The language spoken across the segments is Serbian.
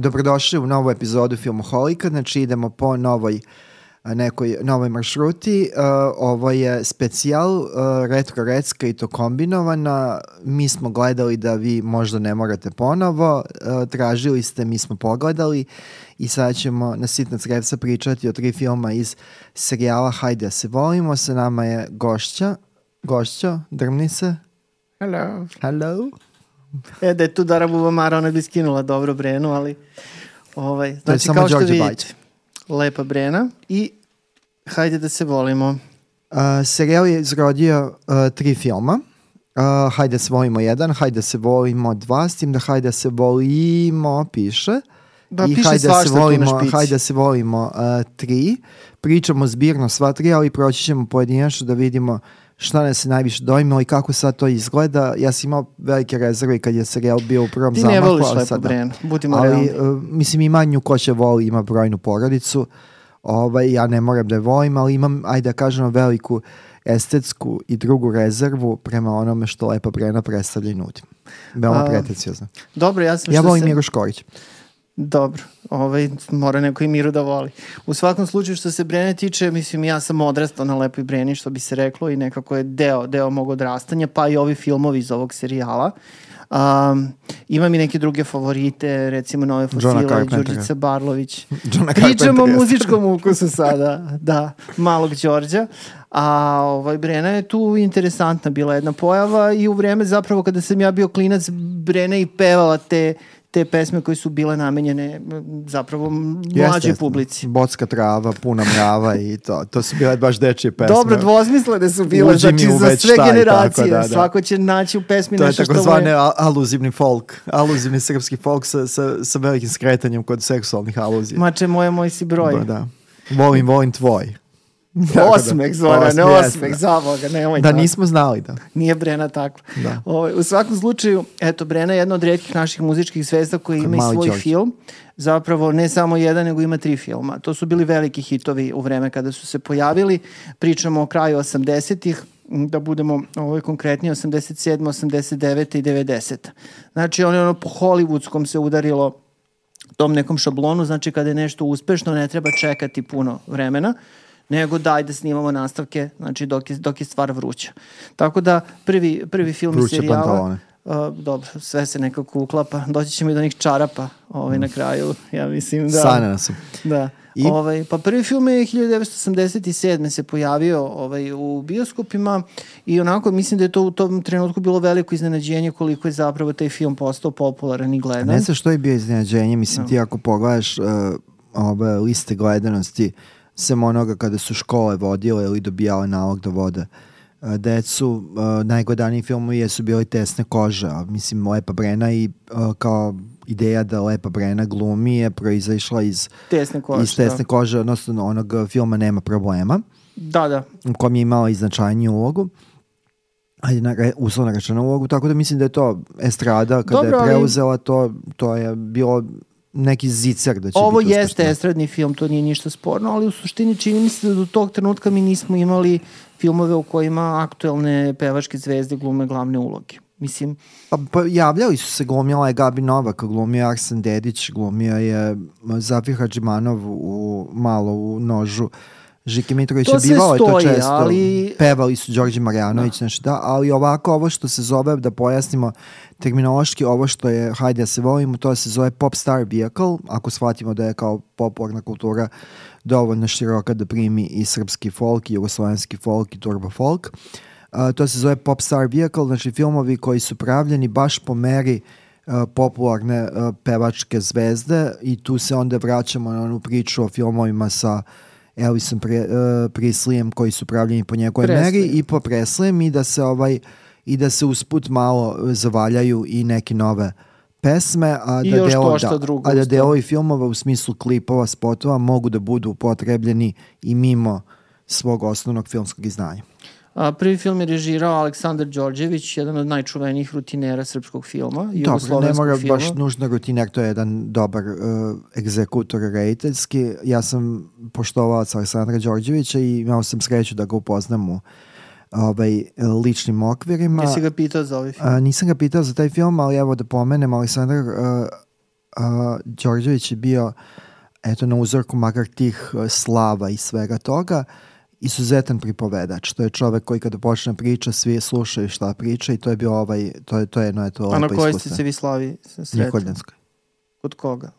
dobrodošli u novu epizodu Filmoholika, znači idemo po novoj nekoj novoj maršruti. Uh, ovo je specijal uh, retro recka i to kombinovana. Mi smo gledali da vi možda ne morate ponovo. Uh, tražili ste, mi smo pogledali i sada ćemo na sitnac revca pričati o tri filma iz serijala Hajde da se volimo. Sa nama je gošća. Gošćo, drmni se. Hello. Hello. E, da je tu Dara Bubamara, ona bi skinula dobro Brenu, ali... Ovaj, To je znači, samo kao što Đorđe vidite, Bajć. lepa Brena i hajde da se volimo. Uh, serijal je izrodio uh, tri filma. Uh, hajde da se volimo jedan, hajde da se volimo dva, s tim da hajde da se volimo piše. Da, I piše hajde se volimo, hajde se volimo uh, tri. Pričamo zbirno sva tri, ali proći ćemo pojedinačno da vidimo šta nas je najviše dojmilo i kako sad to izgleda. Ja sam imao velike rezerve kad je serijal bio u prvom Ti zamahu. ne voliš ali lepu sad da. Brenu, budimo ali realni. uh, mislim ima nju ko će voli, ima brojnu porodicu. Ovaj, ja ne moram da je volim, ali imam, ajde da kažemo, veliku estetsku i drugu rezervu prema onome što Lepa Brena predstavlja i nudi. Veoma pretencijozno. Dobro, ja sam Ja što volim se... Miru Škorić. Dobro, ovaj, mora neko i Miru da voli. U svakom slučaju što se Brene tiče, mislim ja sam odrastao na lepoj Breni, što bi se reklo, i nekako je deo, deo mog odrastanja, pa i ovi filmovi iz ovog serijala. Um, imam i neke druge favorite, recimo Nove fosile. Đurđica Barlović. Pričamo o muzičkom ukusu sada, da, malog Đorđa. A ovaj, Brena je tu interesantna bila jedna pojava i u vreme zapravo kada sam ja bio klinac, Brena i pevala te te pesme koje su bile namenjene zapravo mlađoj publici. Bocka trava, puna mrava i to. To su bile baš dečije pesme. Dobro, dvosmislene su bile, Uđi znači za sve taj, generacije. tako da, da. Svako će naći u pesmi To je nešto što mu takozvane je... a- aluzivni folk, aluzivni srpski folk sa, sa, sa velikim skretanjem kod seksualnih aluzija. Mače moje, moj si broj. Ba, da. Volim, volim tvoj. Da, Osmeh, Zorane, osmeh, jeste, osmeh, za Boga, nemoj Da tako. nismo znali da. Nije Brena tako. Da. Ovaj, u svakom slučaju, eto, Brena je jedna od redkih naših muzičkih zvezda koji ima i svoj Đorđe. film. Zapravo, ne samo jedan, nego ima tri filma. To su bili veliki hitovi u vreme kada su se pojavili. Pričamo o kraju 80-ih, m, da budemo ovaj, konkretniji, 87, 89 i 90. Znači, ono, ono po hollywoodskom se udarilo tom nekom šablonu, znači kada je nešto uspešno ne treba čekati puno vremena, nego daj da snimamo nastavke, znači dok je, dok je stvar vruća. Tako da prvi, prvi film Vruće serijala... pantalone. Uh, dobro, sve se nekako uklapa. Doći ćemo i do njih čarapa ovaj, na kraju. Ja mislim da... Sanjana sam. Da. I? Ovaj, pa prvi film je 1987. se pojavio ovaj, u bioskopima i onako mislim da je to u tom trenutku bilo veliko iznenađenje koliko je zapravo taj film postao popularan i gledan. Ne znam što je bio iznenađenje, mislim ti ako pogledaš uh, ove liste gledanosti sem onoga kada su škole vodile ili dobijale nalog da vode. Uh, decu, uh, najgledaniji filmovi jesu bili Tesne kože, a mislim Lepa Brena i uh, kao ideja da Lepa Brena glumi je proizašla iz, Tesne kože, iz Tesne kože, odnosno onog filma Nema problema Da, da. u kom je imala i značajniju ulogu. Ajde, na, re- uslovno rečeno ulogu, tako da mislim da je to estrada kada Dobro, je preuzela to, to je bilo neki zicer da će Ovo biti jeste estradni film, to nije ništa sporno, ali u suštini čini mi se da do tog trenutka mi nismo imali filmove u kojima aktuelne pevačke zvezde glume glavne uloge. Mislim, Pa, pa javljali su se, glumila je Gabi Novak, glumio je Arsen Dedić, glumio je Zafir Hadžimanov u, malo u nožu. Žiki Mitrović To je bivao je to stoji, često. ali- Pevali su Đorđe Marjanović, nešto da, ali ovako ovo što se zove, da pojasnimo terminološki, ovo što je, hajde da se volimo, to se zove pop star vehicle, ako shvatimo da je kao popularna kultura dovoljno široka da primi i srpski folk, i jugoslovenski folk, i turbo folk. Uh, to se zove pop star vehicle, znači filmovi koji su pravljeni baš po meri uh, popularne uh, pevačke zvezde i tu se onda vraćamo na onu priču o filmovima sa Elvisom pre, uh, Prislijem koji su pravljeni po njegovoj meri i po Preslijem i da se ovaj i da se usput malo uh, zavaljaju i neke nove pesme, a I da, pošta da, drugo a da delovi filmova u smislu klipova, spotova mogu da budu upotrebljeni i mimo svog osnovnog filmskog izdanja. A, prvi film je režirao Aleksandar Đorđević, jedan od najčuvenijih rutinera srpskog filma, Dobro, ne mora filma. baš nužno rutiner, to je jedan dobar uh, egzekutor rediteljski. Ja sam poštovac Aleksandra Đorđevića i imao sam sreću da ga upoznam u ovaj, ličnim okvirima. Jesi ga pitao za ovaj film? A, nisam ga pitao za taj film, ali evo da pomenem, Aleksandar uh, a, Đorđević je bio eto na uzorku makar tih e, slava i svega toga izuzetan pripovedač. To je čovek koji kada počne priča, svi slušaju šta priča i to je bio ovaj, to je, to je jedno eto A na lepo kojoj iskustvo. ste se vi slavi sretni? Nikoljanskoj. Kod koga?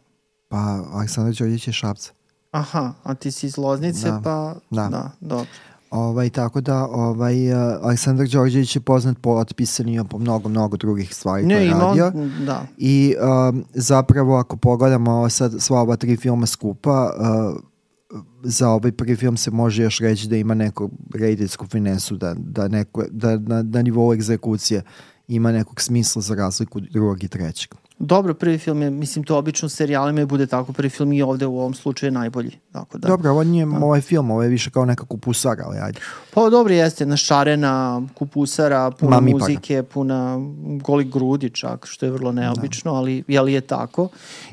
Pa Aleksandar Đorđević je Šapca. Aha, a ti si iz Loznice, Da. pa Da. da, dobro. Ovaj, tako da ovaj, uh, Aleksandar Đorđević je poznat po otpisanju po mnogo, mnogo drugih stvari koje Ne, je ima radio. on, da. I um, zapravo ako pogledamo sad, sva ova tri filma skupa, uh, za ovaj prvi film se može još reći da ima neku redijsku finesu, da, da, neko, da na, na nivou egzekucije ima nekog smisla za razliku drugog i trećeg. Dobro, prvi film je, mislim, to obično u serijalima bude tako, prvi film i ovde u ovom slučaju je najbolji. Tako da. Dobro, ovo nije ovaj film, ovo je više kao neka kupusara, ali ajde. Pa dobro jeste, našarena, kupusara, puna Mami para. muzike, puna goli grudi čak, što je vrlo neobično, ali je li je tako?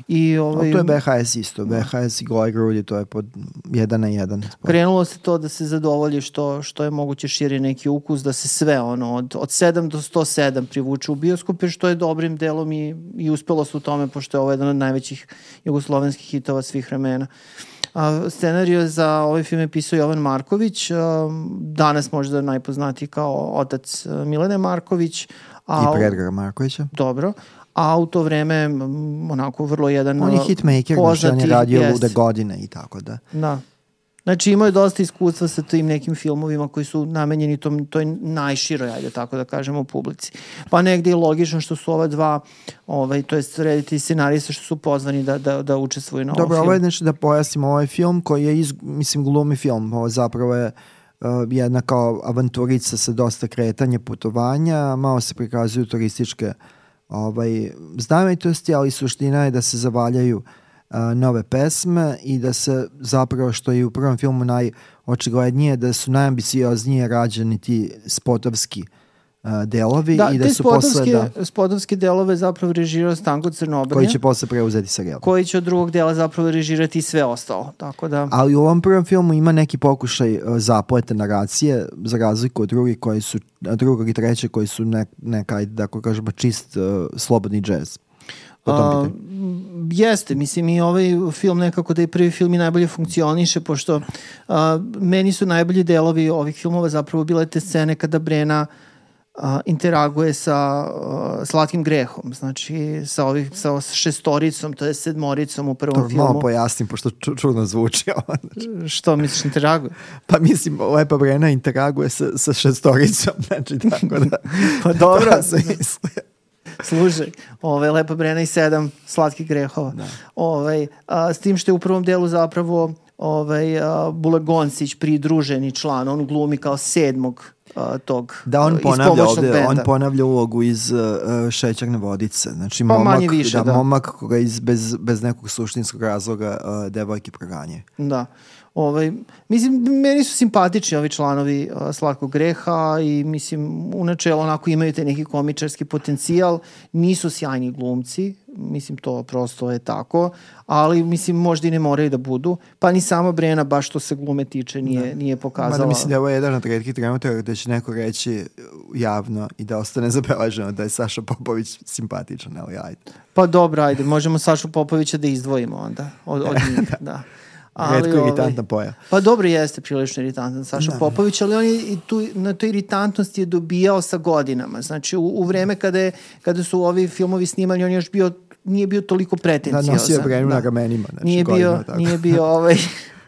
I ovaj, to je VHS isto, VHS i Glory Grudi, to je pod jedan na jedan. krenulo se to da se zadovolji što, što je moguće širi neki ukus, da se sve ono od, od 7 do 107 privuče u bioskope, što je dobrim delom i, i uspelo se u tome, pošto je ovo jedan od najvećih jugoslovenskih hitova svih vremena. A, scenariju za ovaj film je pisao Jovan Marković, a, danas možda najpoznatiji kao otac Milene Marković. A, I Predgara Markovića. Dobro. A u to vreme onako vrlo jedan On je hitmaker, znači on je poznati- radio jeste. lude godine i tako da. Da. Znači imaju dosta iskustva sa tim nekim filmovima koji su namenjeni tom, toj najširoj, ajde tako da kažemo, publici. Pa negde je logično što su ova dva, ovaj, to jest rediti scenarista što su pozvani da, da, da učestvuju na ovom Dobro, ovo je nešto da pojasnimo ovaj film koji je, iz, mislim, glumi film. Ovo zapravo je uh, jedna kao avanturica sa dosta kretanja, putovanja, malo se prikazuju turističke ovaj, znamenitosti, ali suština je da se zavaljaju uh, nove pesme i da se zapravo, što je u prvom filmu najočiglednije, da su najambicioznije rađeni ti spotovski uh, delovi Da, i da su posle, da, spotovske delove zapravo režirao Stanko Crnobrnja, koji će posle preuzeti serijal. koji će od drugog dela zapravo režirati i sve ostalo. Tako da, Ali u ovom prvom filmu ima neki pokušaj uh, zaplete naracije, za razliku od drugih koji su, drugog i trećeg koji su ne, neka, da kažemo, čist uh, slobodni džez. Po tom pitanju. jeste, mislim i ovaj film nekako da je prvi film i najbolje funkcioniše, pošto a, meni su najbolji delovi ovih filmova zapravo bile te scene kada Brena a, interaguje sa a, slatkim grehom, znači sa, ovih, sa šestoricom, to je sedmoricom u prvom To malo filmu. pojasnim, pošto ču, čudno zvuči. ovo. Što misliš interaguje? pa mislim, Lepa Brena interaguje sa, sa šestoricom, znači tako da... Pa dobro. to se misli. Slušaj, ovaj, Lepa Brena i sedam slatkih grehova. Da. Ovaj, a, s tim što je u prvom delu zapravo ovaj, a, Bule Goncić pridruženi član, on glumi kao sedmog a, tog Da, on ponavlja ovde, benda. on ponavlja ulogu iz uh, šećerne vodice. Znači, Pa momak, manje više, da. momak koga iz, bez, bez nekog suštinskog razloga uh, devojke proganjaju. Da. Ovaj, mislim, meni su simpatični ovi članovi uh, Slatkog greha i mislim, u načelu onako imaju te neki komičarski potencijal, nisu sjajni glumci, mislim to prosto je tako, ali mislim možda i ne moraju da budu, pa ni sama Brena baš što se glume tiče nije, nije pokazala. Mada mislim da je ovo jedan od redkih trenutaka gde će neko reći javno i da ostane zabeleženo da je Saša Popović simpatičan, ali ajde. Pa dobro, ajde, možemo Sašu Popovića da izdvojimo onda od, od njih, da. Redko ovaj, iritantna pojava. Pa dobro jeste prilično iritantan Saša Popović, ali on je i tu, na toj iritantnosti je dobijao sa godinama. Znači u, u vreme kada, je, kada su ovi filmovi snimani, on je još bio nije bio toliko Da, pretenciozan. nosio je brenu na ramenima. Znači, nije bio, godinama tako. nije bio ovaj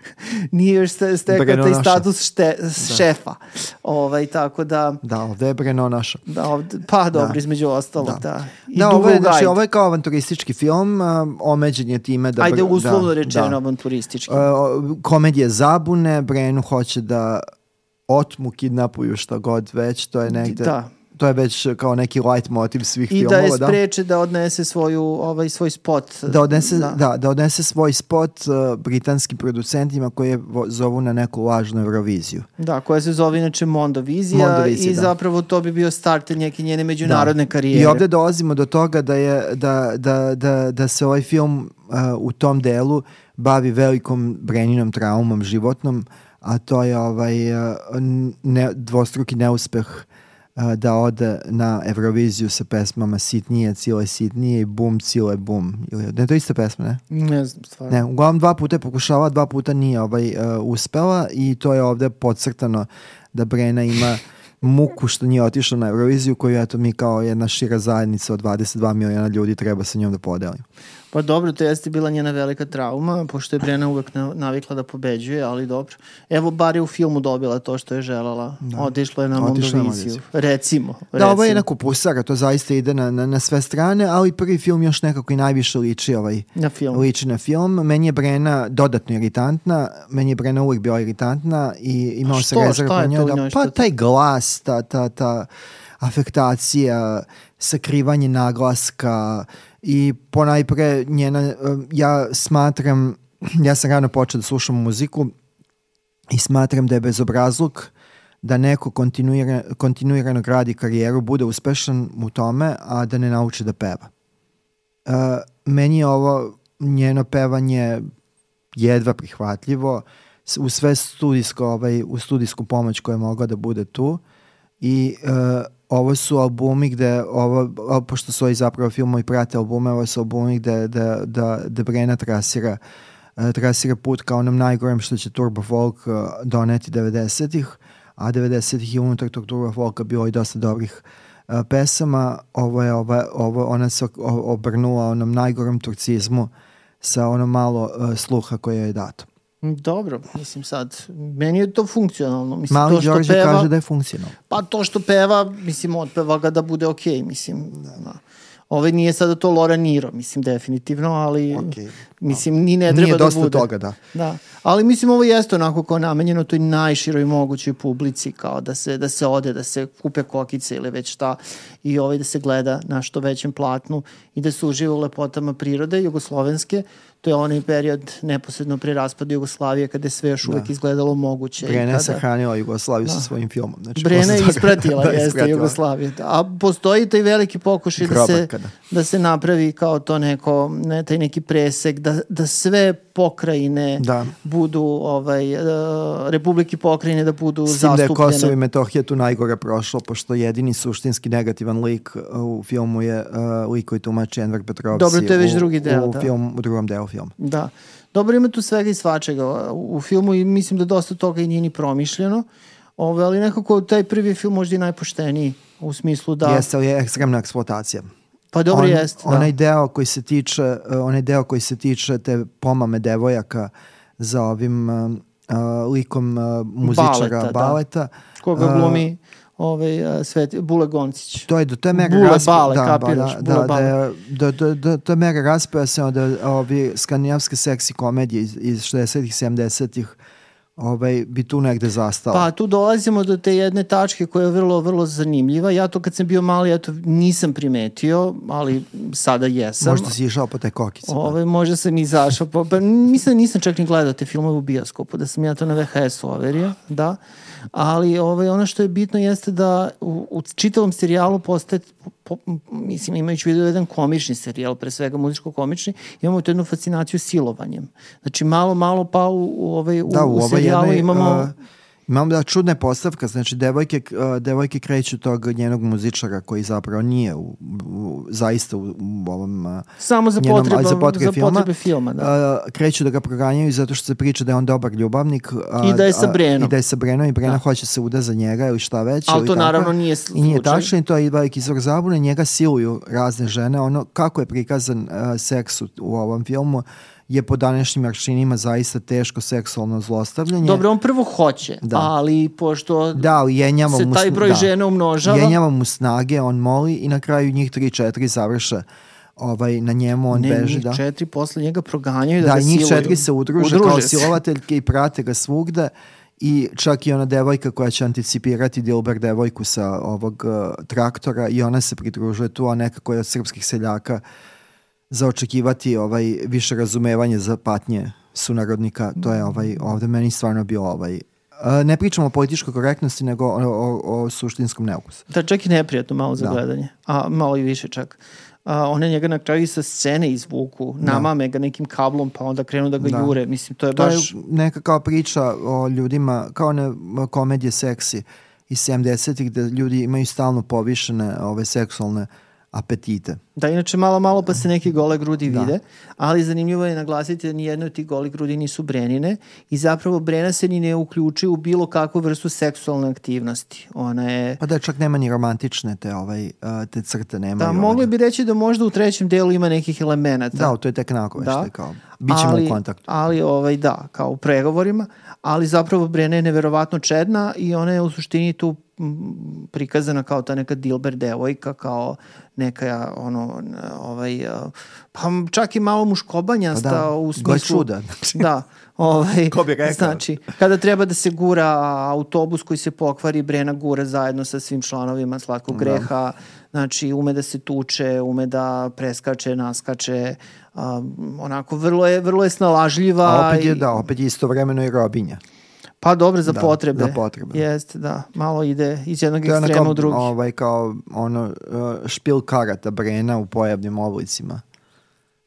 nije još ste- stekao taj Brenonoša. status šte, šefa. Ovaj, tako da, Da, ovde je Breno naša. da ovde, pa dobro, Da. između ostalog, da. Da, I da ovo je, znači, ovo je kao avanturistički film, um, omeđen je time da... Ajde, Br- uslovno da, rečeno da. avanturistički. Uh, komedije zabune, Brenu hoće da otmu, kidnapuju šta god već, to je negde... Da. To je već kao neki light motiv svih I da filmova, je spreče da odnese svoju, ovaj, svoj spot. da odnese, da. Da, odnese svoj spot uh, britanskim producentima koji je zovu na neku lažnu Euroviziju. Da, koja se zove inače Mondovizija, Mondovizija, i da. zapravo to bi bio start neke njene međunarodne karijere. I ovde dolazimo do toga da je da, da, da, da se ovaj film uh, u tom delu bavi velikom Breninom traumom životnom, a to je ovaj uh, ne, dvostruki neuspeh a, da ode na Euroviziju sa pesmama Sitnije, Cile Sitnije i Bum, Cile Bum. Ili, ne, to je ista pesma, ne? Ne znam, stvarno. Ne, uglavnom dva puta je pokušala, dva puta nije ovaj, uh, uspela i to je ovde podcrtano da Brena ima muku što nije otišla na Euroviziju koju eto mi kao jedna šira zajednica od 22 miliona ljudi treba sa njom da podelimo. Pa dobro, to jeste bila njena velika trauma, pošto je Brena uvek na- navikla da pobeđuje, ali dobro. Evo, bar je u filmu dobila to što je želela. Da. Otišla je na na Mondoviziju. Recimo. Da, ovo je recimo. jedna kupusara, to zaista ide na, na, na sve strane, ali prvi film još nekako i najviše liči ovaj, Na film. liči na film. Meni je Brena dodatno iritantna, meni je Brena uvijek bila iritantna i imao se prema to njoj da, pa taj glas, ta, ta, ta afektacija, sakrivanje naglaska i ponajpre njena, um, ja smatram, ja sam rano počeo da slušam muziku i smatram da je bezobrazluk da neko kontinuira, kontinuirano gradi karijeru, bude uspešan u tome, a da ne nauči da peva. Uh, meni je ovo njeno pevanje jedva prihvatljivo u sve studijsko, ovaj, u studijsku pomoć koja je mogla da bude tu i uh, ovo su albumi gde ovo, pošto su ovi zapravo filmovi prate albume, ovo su albumi gde, da, da, da Brena trasira uh, trasira put kao onom najgorem što će Turbo Folk uh, doneti 90-ih, a 90-ih je unutar tog Turbo Folka bilo i dosta dobrih uh, pesama. Ovo je, ovo, ovo, ona se obrnula onom najgorem turcizmu sa ono malo uh, sluha koje je dato. Dobro, mislim sad, meni je to funkcionalno. Mislim, Mali to što Đorđe peva, kaže da je funkcionalno. Pa to što peva, mislim, otpeva ga da bude okej, mislim. Da. Ovaj nije sada to Lora Niro, mislim, definitivno, ali Okej. mislim, ni ne treba Nije da dosta bude. toga, da. Da. Ali mislim ovo jeste onako kao namenjeno toj najširoj mogućoj publici kao da se da se ode, da se kupe kokice ili već šta i ovaj da se gleda na što većem platnu i da se uživa u lepotama prirode jugoslovenske. To je onaj period neposredno pre raspada Jugoslavije kada je sve još uvek izgledalo moguće. Brena je kada- sahranila Jugoslaviju sa svojim filmom. Znači, Brena je ispratila, da, jeste ispratila. Jugoslaviju. A postoji taj veliki pokušaj da se, Grobarka, da. da se napravi kao to neko, ne, taj neki presek, da, da sve pokrajine Da. budu, ovaj, uh, republike pokrajine da budu S tim da je zastupljene. Kosovo i Metohija tu najgore prošlo, pošto jedini suštinski negativan lik uh, u filmu je uh, lik koji tumači Enver Petrovci. Dobro, to je već drugi deo, U, da. film, u drugom delu filma. Da. Dobro, ima tu svega i svačega u, u filmu i mislim da dosta toga i nije ni promišljeno. Ove, ali nekako taj prvi film možda i najpošteniji u smislu da... Jeste, ali je ekstremna eksploatacija. Pa dobro On- jeste, da. Onaj deo koji se tiče, uh, onaj deo koji se tiče te pomame devojaka za ovim uh, uh, likom uh, muzičara Baleta, da. baleta. Koga uh, glumi ovaj, Sveti, Bule Goncić. To je do te mere Bule raspe- bale, da, kapiraš, da, bule da, da, bale. je- do, do, do, to mere raspeja se onda ovi skandinavske seksi komedije iz, iz 60-ih, 70-ih ovaj, bi tu negde zastala. Pa tu dolazimo do te jedne tačke koja je vrlo, vrlo zanimljiva. Ja to kad sam bio mali, eto, nisam primetio, ali sada jesam. Možda si išao po te kokice. Ove, Ovaj, možda sam izašao. Pa, pa, mislim da nisam čak ni gledao te filmove u bioskopu, da sam ja to na VHS-u overio, da. Ali ovaj, ono što je bitno jeste da u, u čitavom serijalu postaje, po, mislim, imajući u vidu jedan komični serijal, pre svega muzičko-komični, imamo tu jednu fascinaciju silovanjem. Znači, malo, malo pa u, u, ovaj, u, da, u u ovoj serijalu jednoj, imamo... uh, imamo da čudna je postavka, znači devojke, devojke kreću tog njenog muzičara koji zapravo nije u, u, zaista u, u ovom Samo za njenom- potrebe, ali za potrebe za filma, potrebe filma da. kreću da ga proganjaju zato što se priča da je on dobar ljubavnik. a- I da je sa a- Brenom. I da je sa Brenom i Brena Da. hoće se uda za njega ili šta već. Ali to tako. naravno nije I nije slučaj. tačno i to je veliki izvor zabune. Njega siluju razne žene. Ono kako je prikazan uh, seks u, u ovom filmu je po današnjim aršinima zaista teško seksualno zlostavljanje. Dobro, on prvo hoće, Da. ali pošto Da, jenjava se mu... taj broj da. žena umnožava, Jenjava mu snage, on moli i na kraju njih 3-4 završe ovaj, na njemu, on ne, beži. njih Da. četiri posle njega proganjaju da, Da, ga njih siluju. četiri se udruže, Udruže kao se. silovateljke i prate ga svugde i čak i ona devojka koja će anticipirati Dilber devojku sa ovog uh, traktora i ona se pridružuje tu, a nekako je od srpskih seljaka za očekivati ovaj više razumevanje za patnje sunarodnika, to je ovaj ovde meni stvarno bio ovaj ne pričamo o političkoj korektnosti, nego o, o, o suštinskom neukusu. Da, čak i neprijatno malo za Da. gledanje. A malo i više čak. A, one njega na kraju sa scene izvuku, namame ga nekim kablom, pa onda krenu da ga Da. jure. Mislim, to je To baš... je neka kao priča o ljudima, kao one komedije seksi iz 70-ih gde ljudi imaju stalno povišene ove seksualne apetite. Da, inače malo malo pa se neke gole grudi da. vide, ali zanimljivo je naglasiti da nijedno od tih gole grudi nisu brenine i zapravo brena se ni ne uključuje u bilo kakvu vrstu seksualne aktivnosti. Ona je... Pa da čak nema ni romantične te, ovaj, te crte, nema. Da, mogli bi reći da možda u trećem delu ima nekih elemenata. Da, to je tek nakon da. kao, bit ćemo ali, u kontaktu. Ali, ovaj, da, kao u pregovorima, ali zapravo Brena je neverovatno čedna i ona je u suštini tu prikazana kao ta neka Dilber devojka, kao neka ono, ovaj, pa čak i malo muškobanjasta pa da, u smislu... čuda. da, ovaj, Ko bi rekao? Znači, kada treba da se gura autobus koji se pokvari, Brena gura zajedno sa svim članovima Slatkog da. greha, znači ume da se tuče, ume da preskače, naskače, um, onako vrlo je, vrlo je snalažljiva. A opet je, i, da, opet je istovremeno i robinja. Pa dobro za da, potrebe. Za potrebe. Jeste, da. Malo ide iz jednog ekstrema u drugi. Ovaj, kao ono, uh, špil karata Brena u pojavnim oblicima.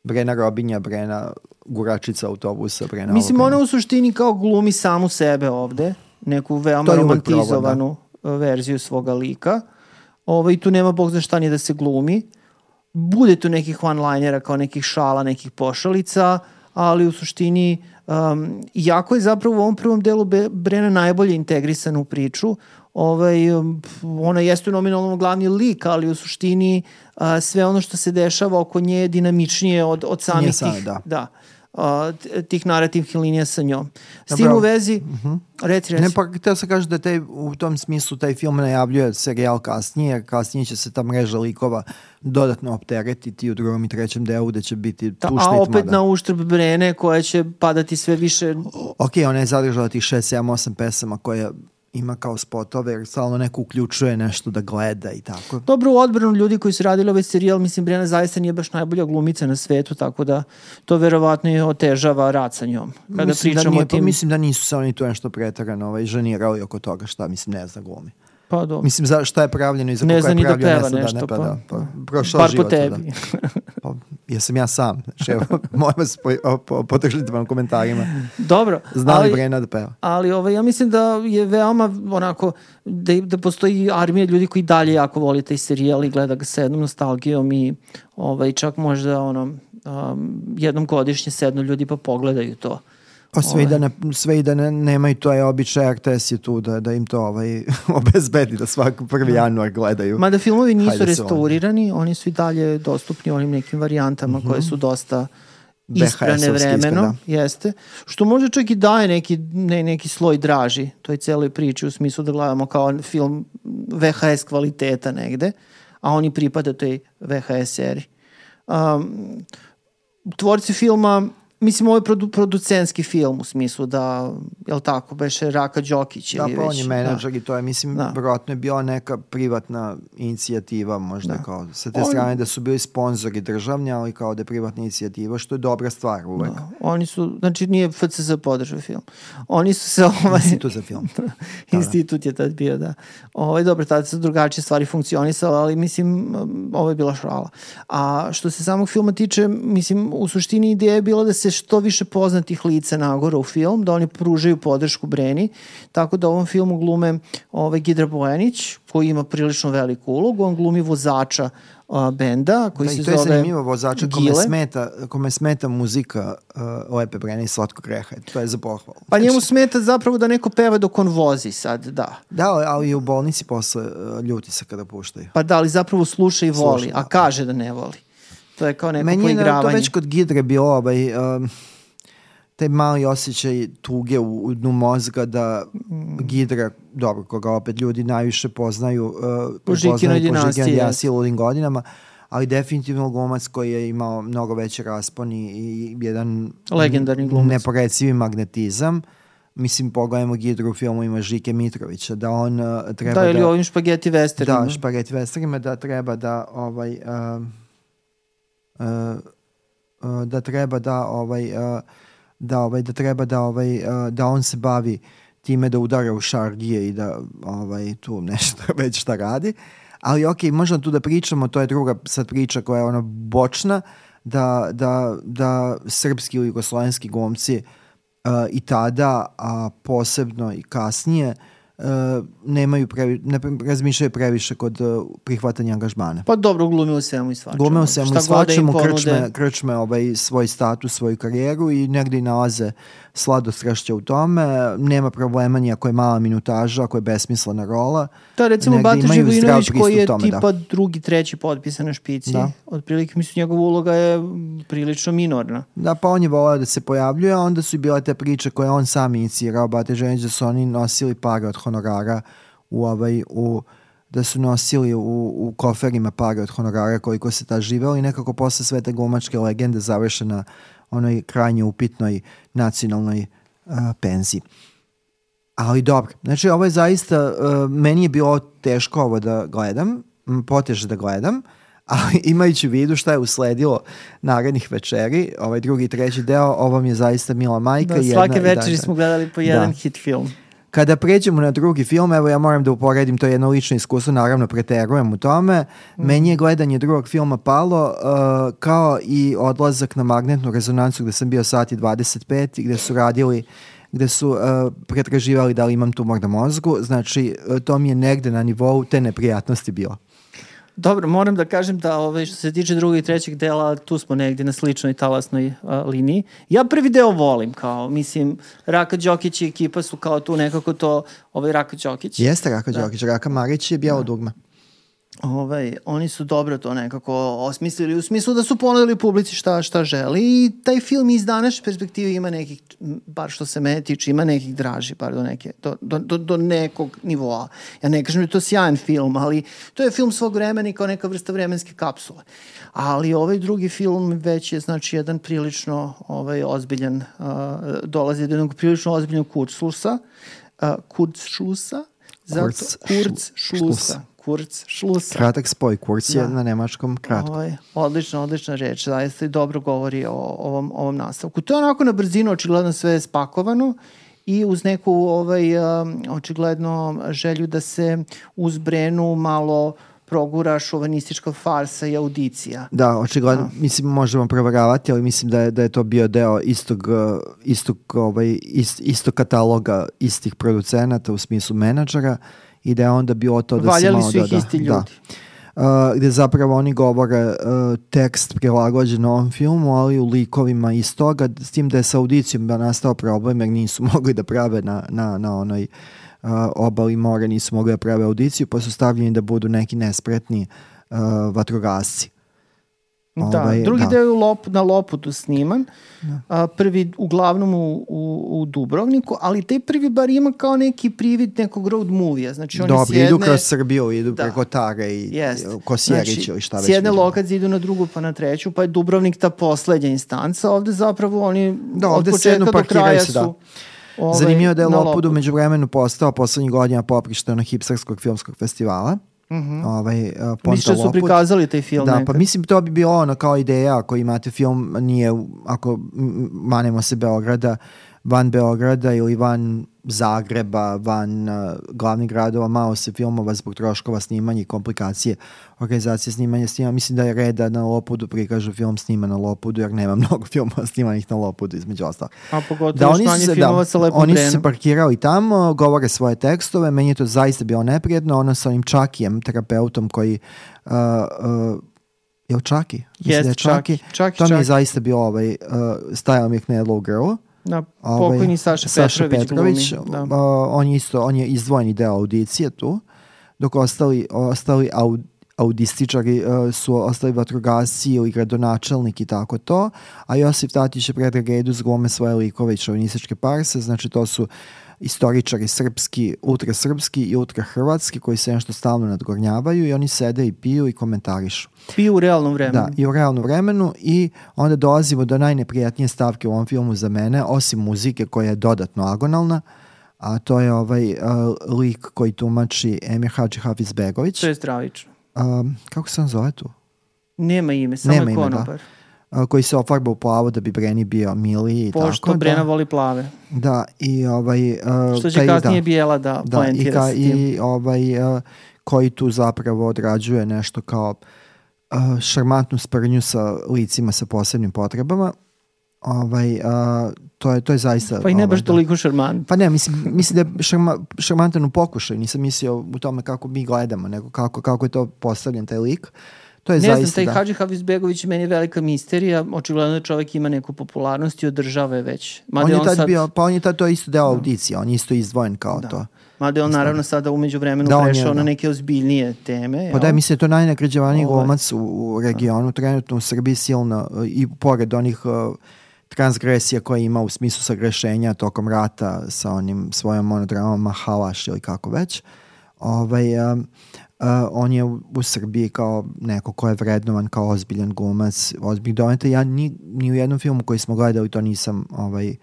Brena Robinja, Brena guračica autobusa, Brena Mislim, ona u suštini kao glumi samu sebe ovde, neku veoma romantizovanu problem, da. verziju svoga lika. Ovaj, tu nema bog za šta ni da se glumi. Bude tu nekih one-linera kao nekih šala, nekih pošalica, ali u suštini Um, jako je zapravo u ovom prvom delu Brena najbolje integrisan u priču. Ovaj, ona jeste nominalno glavni lik, ali u suštini uh, sve ono što se dešava oko nje je dinamičnije od, od samih tih, da. da uh, tih narativnih linija sa njom. S tim u vezi, uh mhm. -huh. reci, reci. Ne, pa htio se kaže da taj, u tom smislu taj film najavljuje serijal kasnije, jer kasnije će se ta mreža likova dodatno opteretiti u drugom i trećem delu da će biti da, tušna A opet na uštrb Brene koja će padati sve više... Ok, ona je zadržala tih 6, 7, 8 pesama koje ima kao spotove, jer stalno neko uključuje nešto da gleda i tako. Dobro, u odbranu ljudi koji su radili ovaj serijal, mislim, Brijana zaista nije baš najbolja glumica na svetu, tako da to verovatno i otežava rad sa njom. Kada mislim da pričamo da nije, o tim... Pa mislim da nisu se oni tu nešto pretarano ovaj, ženirali oko toga šta, mislim, ne zna glumi. Pa do. Mislim, za šta je pravljeno i za koga je pravljeno. Ne zna ni da peva nešto, pa, pa, da, pa, prošao Bar život. po tebi. Da. Pa, jesam ja sam. Znači, evo, molim vas, po, po, podržite vam komentarima. Dobro. Zna li Brena da peva? Ali ovaj, ja mislim da je veoma onako, da, da postoji armija ljudi koji dalje jako voli taj serijal i gleda ga sa jednom nostalgijom i ovaj, čak možda ono, um, jednom godišnje sednu ljudi pa pogledaju to. Pa sve i da, ne, sve i da ne, nemaju to je običaj, RTS je tu da, da im to ovaj, obezbedi da svaki prvi da. januar gledaju. Mada filmovi nisu Hajde restaurirani, oni. oni su i dalje dostupni onim nekim varijantama mm -hmm. koje su dosta isprane vremenom, da. jeste, što može čak i daje neki, ne, neki sloj draži toj celoj priči u smislu da gledamo kao film VHS kvaliteta negde, a oni pripada toj VHS seriji. Um, tvorci filma Mislim, ovo je produ, producenski film u smislu da, jel tako, beše Raka Đokić da, ili pa već. on je menadžer da. i to je, mislim, da. vjerojatno je bila neka privatna inicijativa možda da. kao sa te on... strane da su bili sponzori državni, ali kao da je privatna inicijativa, što je dobra stvar uvek. Da. Oni su, znači nije FCZ podržao film. Oni su se ovaj... Institut za film. da, da. Institut je tad bio, da. Ovaj, dobro, tada su drugačije stvari funkcionisale, ali mislim, ovo je bila šala. A što se samog filma tiče, mislim, u suštini ideja je bila da se što više poznatih lica nagora u film, da oni pružaju podršku Breni, tako da u ovom filmu glume ovaj, Gidra Bojanić, koji ima prilično veliku ulogu, on glumi vozača uh, benda koji da, se zove To je zanimljivo vozača kome smeta, kome smeta muzika uh, Lepe Brene i Slatkog greha. To je za pohvalu. Pa njemu znači- smeta zapravo da neko peva dok on vozi sad, da. Da, ali i u bolnici posle uh, ljuti se kada puštaju. Pa da, ali zapravo sluša i voli, sluša, a da. kaže da ne voli. To je kao neko Meni poigravanje. Meni je to već kod Gidre bilo ovaj, um, taj mali osjećaj tuge u, u dnu mozga da mm. Gidra, dobro, koga opet ljudi najviše poznaju, uh, po Žikinoj dinastiji, dinastiji ludim godinama, ali definitivno glumac koji je imao mnogo veći raspon i, i jedan legendarni glumac. Neporecivi magnetizam. Mislim, pogledajmo Gidru u filmu ima Žike Mitrovića, da on uh, treba da... Da, ili ovim špageti westernima. Da, špageti westernima, da treba da ovaj... Uh, da treba da ovaj uh, da ovaj da treba da ovaj da on se bavi time da udara u šargije i da ovaj tu nešto već šta radi. Ali ok, možemo tu da pričamo, to je druga sad priča koja je ona bočna, da, da, da srpski ili jugoslovenski glumci uh, i tada, a posebno i kasnije, uh, nemaju previ, ne razmišljaju previše kod uh, prihvatanja angažmana. Pa dobro, glume u svemu i svačemu. Glume u svemu i da svačemu, krčme, krčme ovaj, svoj status, svoju karijeru i negde i nalaze sladostrašće u tome. Nema problema ni ako je mala minutaža, ako je besmislena rola. Da, recimo Bata Živinović koji je tome, da. tipa drugi, treći potpis na špici. Da. Otprilike, mislim, njegova uloga je prilično minorna. Da, pa on je volao da se pojavljuje, a onda su i bile te priče koje on sam inicirao, Bate Ženić, da su oni nosili pare od honorara u ovaj, u da su nosili u, u koferima pare od honorara koliko se ta živeo i nekako posle sve te glumačke legende završe na onoj krajnje upitnoj nacionalnoj uh, penziji. Ali dobro, znači ovo je zaista, uh, meni je bilo teško ovo da gledam, poteže da gledam, ali imajući u vidu šta je usledilo narednih večeri, ovaj drugi i treći deo, ovo mi je zaista mila majka. Da, svake jedna, večeri da, smo gledali po jedan Da. hit film. Kada pređemo na drugi film, evo ja moram da uporedim, to je jedno lično iskustvo, naravno preterujem u tome. Meni je gledanje drugog filma palo uh, kao i odlazak na magnetnu rezonancu gde sam bio sat i 25 i gde su radili gde su uh, pretraživali da li imam tumor na mozgu, znači uh, to mi je negde na nivou te neprijatnosti bilo. Dobro, moram da kažem da ovaj, što se tiče drugog i trećeg dela, tu smo negdje na sličnoj talasnoj a, liniji. Ja prvi deo volim, kao, mislim, Raka Đokić i ekipa su kao tu nekako to, ovaj Raka Đokić. Jeste Raka Đokić, Raka Marić je bijelo dugme. Ovaj, oni su dobro to nekako osmislili u smislu da su ponudili publici šta, šta želi i taj film iz današnje perspektive ima nekih, bar što se mene tiče, ima nekih draži, bar do, neke, do, do, do, do nekog nivoa. Ja ne kažem da je to sjajan film, ali to je film svog vremena i kao neka vrsta vremenske kapsule. Ali ovaj drugi film već je znači jedan prilično ovaj, ozbiljan, uh, dolazi do jednog prilično ozbiljnog kurslusa, uh, kursšlusa, zato, Kurzschlu- kursšlusa. Kurz šlusa. Kratak spoj, kurs je Da. na nemačkom kratko. Ovaj, odlična, odlična reč, zaista i dobro govori o ovom, ovom nastavku. To je onako na brzinu, očigledno sve je spakovano i uz neku ovaj, um, očigledno želju da se uz Brenu malo progura šovanistička farsa i audicija. Da, očigledno, mislim, možemo proveravati, ali mislim da je, da je to bio deo istog, uh, istog, ovaj, ist, istog kataloga istih producenata u smislu menadžera i da je onda bilo to da Valjali se malo su ih doda. isti ljudi. Da. Uh, gde zapravo oni govore uh, tekst prilagođen ovom filmu, ali u likovima iz toga, s tim da je sa audicijom da nastao problem jer nisu mogli da prave na, na, na onoj uh, obali mora, nisu mogli da prave audiciju, pa su stavljeni da budu neki nespretni uh, vatrogasci. Da, Ovaj, drugi da. deo je lop, na Loputu sniman, a, prvi uglavnom u, u, u Dubrovniku, ali taj prvi bar ima kao neki privid nekog road movie Znači oni Dobro, s jedne... idu kroz Srbiju, idu Da. preko Tare i Jest. Kosjerić Znači, ili šta već. S jedne lokacije idu na drugu pa na treću, pa je Dubrovnik ta poslednja instanca. Ovde zapravo oni Da, od ovde početka sednu, do kraja se, da. su ovaj, Zanimljivo je da je na Lopud umeđu vremenu postao poslednjih godina poprište onog hipsterskog filmskog festivala. Mhm. ovaj, uh, Ponta Mislim da su prikazali taj film Da, pa nekad. mislim to bi bilo ono kao ideja ako imate film nije, ako manemo se Beograda, van Beograda ili van Zagreba, van uh, glavnih gradova, malo se filmova zbog troškova snimanja i komplikacije organizacije snimanja snima. Mislim da je red da na Lopudu prikažu film snima na Lopudu, jer nema mnogo filmova snimanih na Lopudu između ostalog. A pogotovo Da, još oni su se, da, sa lepom oni su se parkirali tamo, govore svoje tekstove, meni je to zaista bilo neprijedno, ono sa onim Čakijem, terapeutom koji uh, uh, je li Čaki? Mislim da je Jest, Čaki. Čaki, to mi je Čaki. zaista bio ovaj, uh, stajao mi je Knedlo Girl. Da, Ovaj, pokojni Saša, Saša Petrović, Petrović, glumi. Da. on je isto, on je izdvojeni deo audicije tu, dok ostali, ostali aud, audističari uh, su ostali vatrogasci ili gradonačelnik i tako to, a Josip Tatić je Predrag Edus glome svoje likove i šovinističke parse, znači to su istoričari srpski, ultrasrpski i ultrahrvatski koji se nešto stalno nadgornjavaju i oni sede i piju i komentarišu. Piju u realnom vremenu. Da, i u realnom vremenu i onda dolazimo do najneprijatnije stavke u ovom filmu za mene, osim muzike koja je dodatno agonalna, a to je ovaj uh, lik koji tumači Emir Hadži Hafizbegović. To je stravično. Um, kako se on zove tu? Nema ime, samo Nema je ime, da. konobar. Koji se ofarba u plavo da bi Breni bio miliji i Pošto tako. Brena da, voli plave. da, i ovaj... Uh, Što će taj- kasnije da. bijela da, Da, i, poentira ka, sa tim. i ovaj, uh, koji tu zapravo odrađuje nešto kao uh, šarmantnu sprnju sa licima sa posebnim potrebama. Ovaj, a, to, je, to je zaista... Pa i ne ovaj, baš da. toliko šarmant. Pa ne, mislim, mislim da je šarma, šarmantan u pokušaju, nisam mislio u tome kako mi gledamo, nego kako, kako je to postavljen taj lik. To je Ne znam, zaista, taj da. Hadži Havizbegović meni je velika misterija, očigledno da čovek ima neku popularnost i održava je već. Mada on je on tad sad, bio, pa on je tad to isto deo audicija, on je isto izdvojen kao Da. to. Mada je on naravno sada umeđu vremenu Da, je, prešao na da. neke ozbiljnije teme. Pa da, mislim da je to najnagrađevaniji Ovaj. glumac u, u regionu, trenutno u Srbiji silno uh, i pored onih uh, transgresija koje ima u smislu sagrešenja tokom rata sa onim svojom monodramom Mahalaš ili kako već. Ovaj, um, uh, on je u, u Srbiji kao neko ko je vrednovan kao ozbiljan glumac, ozbiljnih dometa. Ja ni, ni u jednom filmu koji smo gledali to nisam ovaj,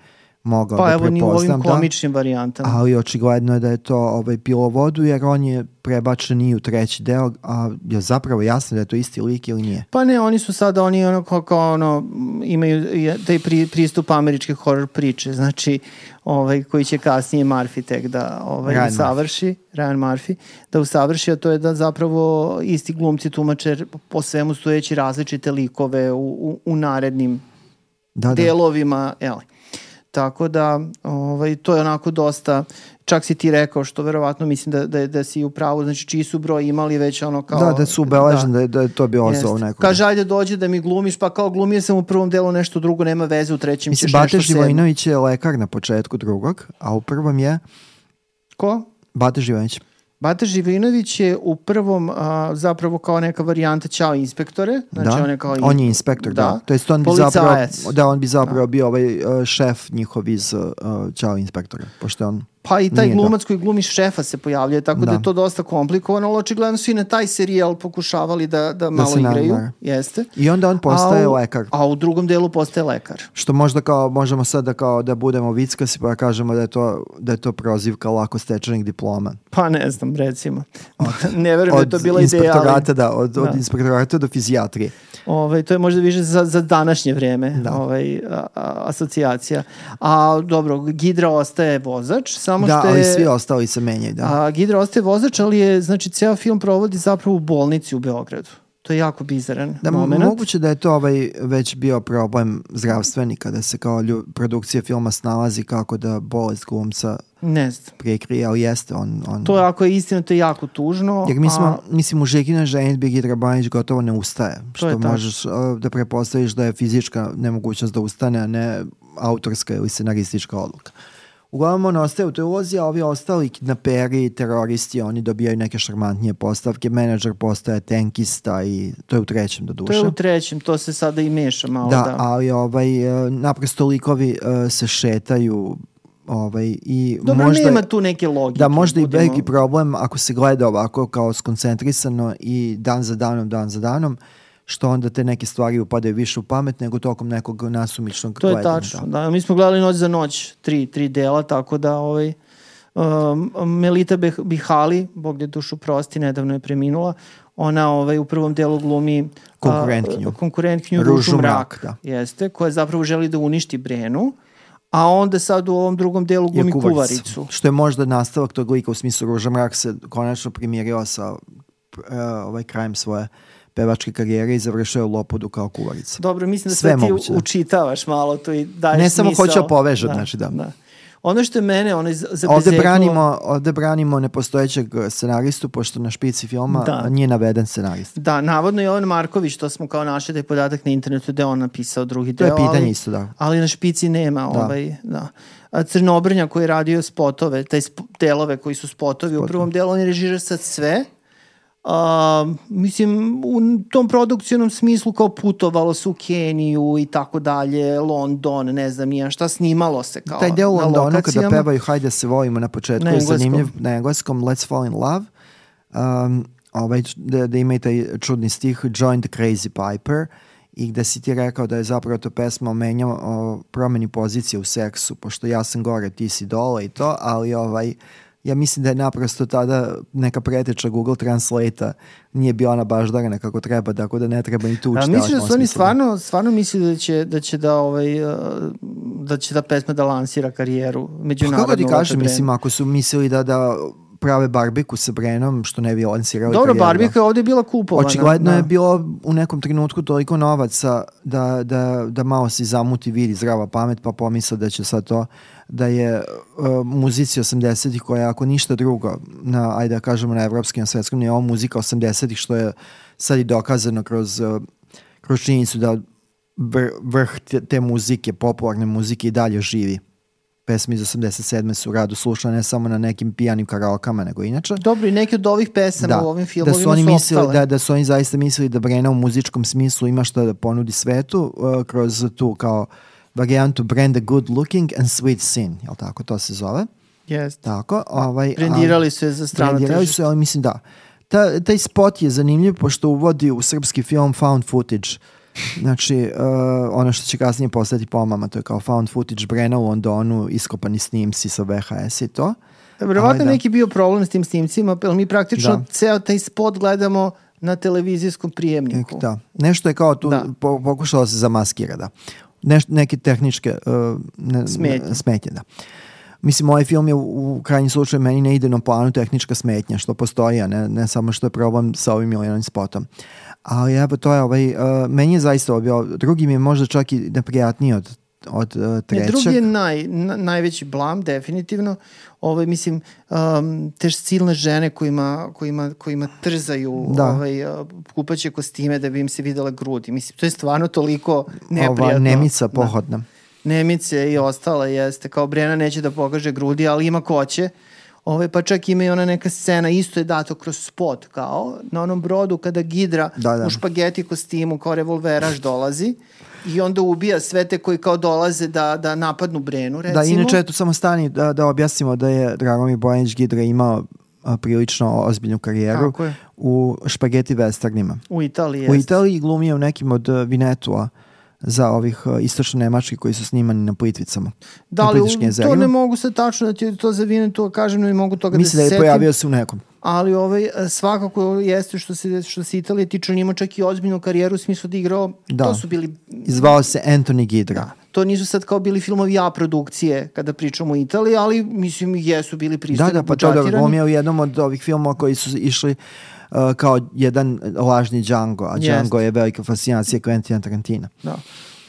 mogao Pa da evo ni u ovim prepoznam. da. komičnim varijantama. Ali očigledno je da je to ovaj, pilo vodu jer on je prebačen i u treći deo, a je zapravo jasno da je to isti lik ili nije. Pa ne, oni su sada, oni ono kao, kao ono, imaju taj pri, pristup američke horror priče, znači, ovaj, koji će kasnije Murphy tek da ovaj, Ryan usavrši, Ryan Murphy, da usavrši, a to je da zapravo isti glumci tumače po svemu stojeći različite likove u, u, u narednim Da, da. delovima, jeli. Tako da, ovaj, to je onako dosta, čak si ti rekao, što verovatno mislim da, da, da si u pravu, znači čiji su broj imali već ono kao... Da, da su ubeleženi da, da, da je to bio ozov nekog. Kaže, ajde dođe da mi glumiš, pa kao glumio sam u prvom delu nešto drugo, nema veze, u trećem Mislim, ćeš Bata nešto sedmo. Živojinović je lekar na početku drugog, a u prvom je Ko? Bata Živojinović. Bata Živinović je u prvom a, zapravo kao neka varijanta Ćao inspektore. Znači da, on je kao... on je inspektor, da. To jest on bi zapravo, Policajac. da, on bi zapravo bio ovaj uh, šef njihov iz uh, Ćao inspektora, pošto je on Pa i taj Nije, da. glumac koji glumi šefa se pojavljuje, tako da. Da. je to dosta komplikovano, ali očigledno su i na taj serijal pokušavali da, da malo se igraju. Jeste. I onda on postaje a u, lekar. A u drugom delu postaje lekar. Što možda kao, možemo sad da kao da budemo vickasi pa da kažemo da je to, da je to prozivka lako stečenih diploma. Pa ne znam, recimo. ne verujem da je to bila ideja, ali da, od, od Da. inspektorata do fizijatrije. ovaj, to je možda više za, za današnje vreme Da. ovaj, a, a, asocijacija. A dobro, Gidra ostaje vozač, samo Da, što je... ali svi ostali se menjaju, da. A Gidra ostaje vozač, ali je, znači, ceo film provodi zapravo u bolnici u Beogradu. To je jako bizaran Da, moment. moguće da je to ovaj već bio problem zdravstveni kada se kao lju, produkcija filma snalazi kako da bolest glumca Ne znam. prekrije, ali jeste on. on To je, ako je istina, to je jako tužno. Jer mi smo, a- mislim, u Žekina ženitbi Gidra Banić gotovo ne ustaje. je Što možeš uh, da prepostaviš da je fizička nemogućnost da ustane, a ne autorska ili scenaristička odluka. Uglavnom on ostaje u toj ulozi, a ovi ostali kidnaperi, teroristi, oni dobijaju neke šarmantnije postavke. Menadžer postaje tenkista i to je u trećem do To duše. je u trećem, to se sada i meša malo. Da, Da, ali ovaj, e, naprosto likovi e, se šetaju ovaj, i Dobro, možda... nema tu neke logike. Da, možda i budemo- veliki problem ako se gleda ovako kao skoncentrisano i dan za danom, dan za danom, što onda te neke stvari upadaju više u pamet nego tokom nekog nasumičnog To je gledanja. tačno. Da. mi smo gledali Noć za noć, tri, tri dela, tako da ovaj, um, Melita Bihali, Bog je dušu prosti, nedavno je preminula, ona ovaj, u prvom delu glumi a, Konkurentkinju. konkurentkinju Ružu Ružu Mrak, da. jeste, koja zapravo želi da uništi Brenu, a onda sad u ovom drugom delu glumi kuvarica. kuvaricu. Što je možda nastavak tog lika u smislu Ruža Mrak se konačno primirio sa e, ovaj krajem svoje pevačke karijere i završio je u Lopodu kao kuvarica. Dobro, mislim da Sve ti moguće, da. učitavaš malo to i daješ Ne samo smisao. hoće da poveže, znači, da. Ono što je mene, ono za, za Ovde branimo, ovde branimo nepostojećeg scenaristu, pošto na špici filma Da. nije naveden scenarist. Da, navodno Jovan Marković, to smo kao našli taj podatak na internetu da je on napisao drugi To je deo. pitanje ali, isto, da. Ali na špici nema Da. ovaj, da. A Crnobrnja koji je radio spotove, taj sp delove koji su spotovi u prvom delu, on je režižer sad sve. A, mislim, u tom produkcijnom smislu kao putovalo se u Keniju i tako dalje, London, ne znam nija šta, snimalo se kao Taj deo u Londonu kada pevaju Hajde se volimo na početku Na je zanimljiv na engleskom Let's Fall in Love. Um, ovaj, da, da ima i taj čudni stih Join the Crazy Piper i gde si ti rekao da je zapravo to pesma o, menja, o promeni pozicije u seksu, pošto ja sam gore, ti si dole i to, ali ovaj, ja mislim da je naprosto tada neka preteča Google Translate-a nije bila ona baždarana kako treba, tako da ne treba ni tu A učiti. misliš da su oni stvarno, stvarno misli da će, da će da, ovaj, uh, da će da pesma da lansira karijeru Pa međunarodnu? kako ti kažem, mislim, ako su mislili da, da prave barbiku sa Brenom, što ne bi lansirali Dobro, karijeru. Barbika je ovde bila kupovana. Očigledno da. je bilo u nekom trenutku toliko novaca da, da, da malo se zamuti vidi zdrava pamet pa pomisla da će sad to da je uh, muzici 80-ih koja ako ništa drugo na, ajde da kažemo na evropskim, na svetskom nivou muzika 80-ih što je sad i dokazano kroz, uh, kroz činjenicu da vr, vrh te, te muzike, popularne muzike i dalje živi. Pesme iz 87. su rado slušane ne samo na nekim pijanim karaokama, nego inače Dobro, i neki od ovih pesama u ovim filmovima da su oni su mislili da, da su oni zaista mislili da Brena u muzičkom smislu ima šta da ponudi svetu uh, kroz tu kao varijantu Brenda Good Looking and Sweet Sin, jel tako to se zove? Jeste. Tako, ovaj, Brendirali su je za strano Brendirali tržište. su, ali mislim da. Ta, taj spot je zanimljiv pošto uvodi u srpski film found footage. Znači, uh, ono što će kasnije postati pomama, to je kao found footage Brena u Londonu, iskopani snimci sa VHS i to. Verovatno Ali da. neki bio problem s tim snimcima, jer mi praktično Da. ceo taj spot gledamo na televizijskom prijemniku. Da. Nešto je kao tu Da. po, pokušalo se zamaskira, da. Neš, neke tehničke uh, ne, Smetnje. smetnje, da. Mislim, ovaj film je u, u krajnjem slučaju meni ne ide na planu tehnička smetnja, što postoji, a ne, ne samo što je problem sa ovim ili onim spotom. Ali evo, to je ovaj, uh, meni je zaista bio, drugi mi je možda čak i neprijatniji od, od uh, Ne, trećeg. drugi je naj, na, najveći blam, definitivno. Ovaj, mislim, um, te silne žene kojima, kojima, kojima trzaju Da. ovaj, uh, kupaće kostime da bi im se videla grudi. Mislim, to je stvarno toliko neprijatno. Ova nemica Da. pohodna. Nemice i ostale jeste. Kao Brena neće da pokaže grudi, ali ima ko će. Ove, pa čak ima i ona neka scena, isto je dato kroz spot, kao na onom brodu kada Gidra Da, da. u špageti kostimu kao revolveraš dolazi i onda ubija sve te koji kao dolaze da, da napadnu Brenu, recimo. Da, inače, tu samo stani da, da objasnimo da je Dragomir Bojanić Gidra imao a, prilično ozbiljnu karijeru je. u špageti westernima. U Italiji U. Italiji glumio u nekim od uh, Vinetua za ovih uh, istočno-nemački koji su snimani na Plitvicama. Da li, to ne mogu sad tačno da ti to zavinem, to kažem, ne mogu toga Mislim da da se je setim. pojavio se u nekom. Ali ovaj, e, svakako jeste što se, što se Italije tiče, on ima čak i ozbiljnu karijeru u smislu da je igrao, Da. to su bili Zvao se Anthony Gidra. Da. To nisu sad kao bili filmovi A produkcije kada pričamo o Italiji, ali mislim jesu bili Da, pristojno da, pa to da budžetirani. glumio u jednom od ovih filmova koji su išli uh, kao jedan lažni Django, a. Django je velika fascinacija Quentina Tarantina. Da.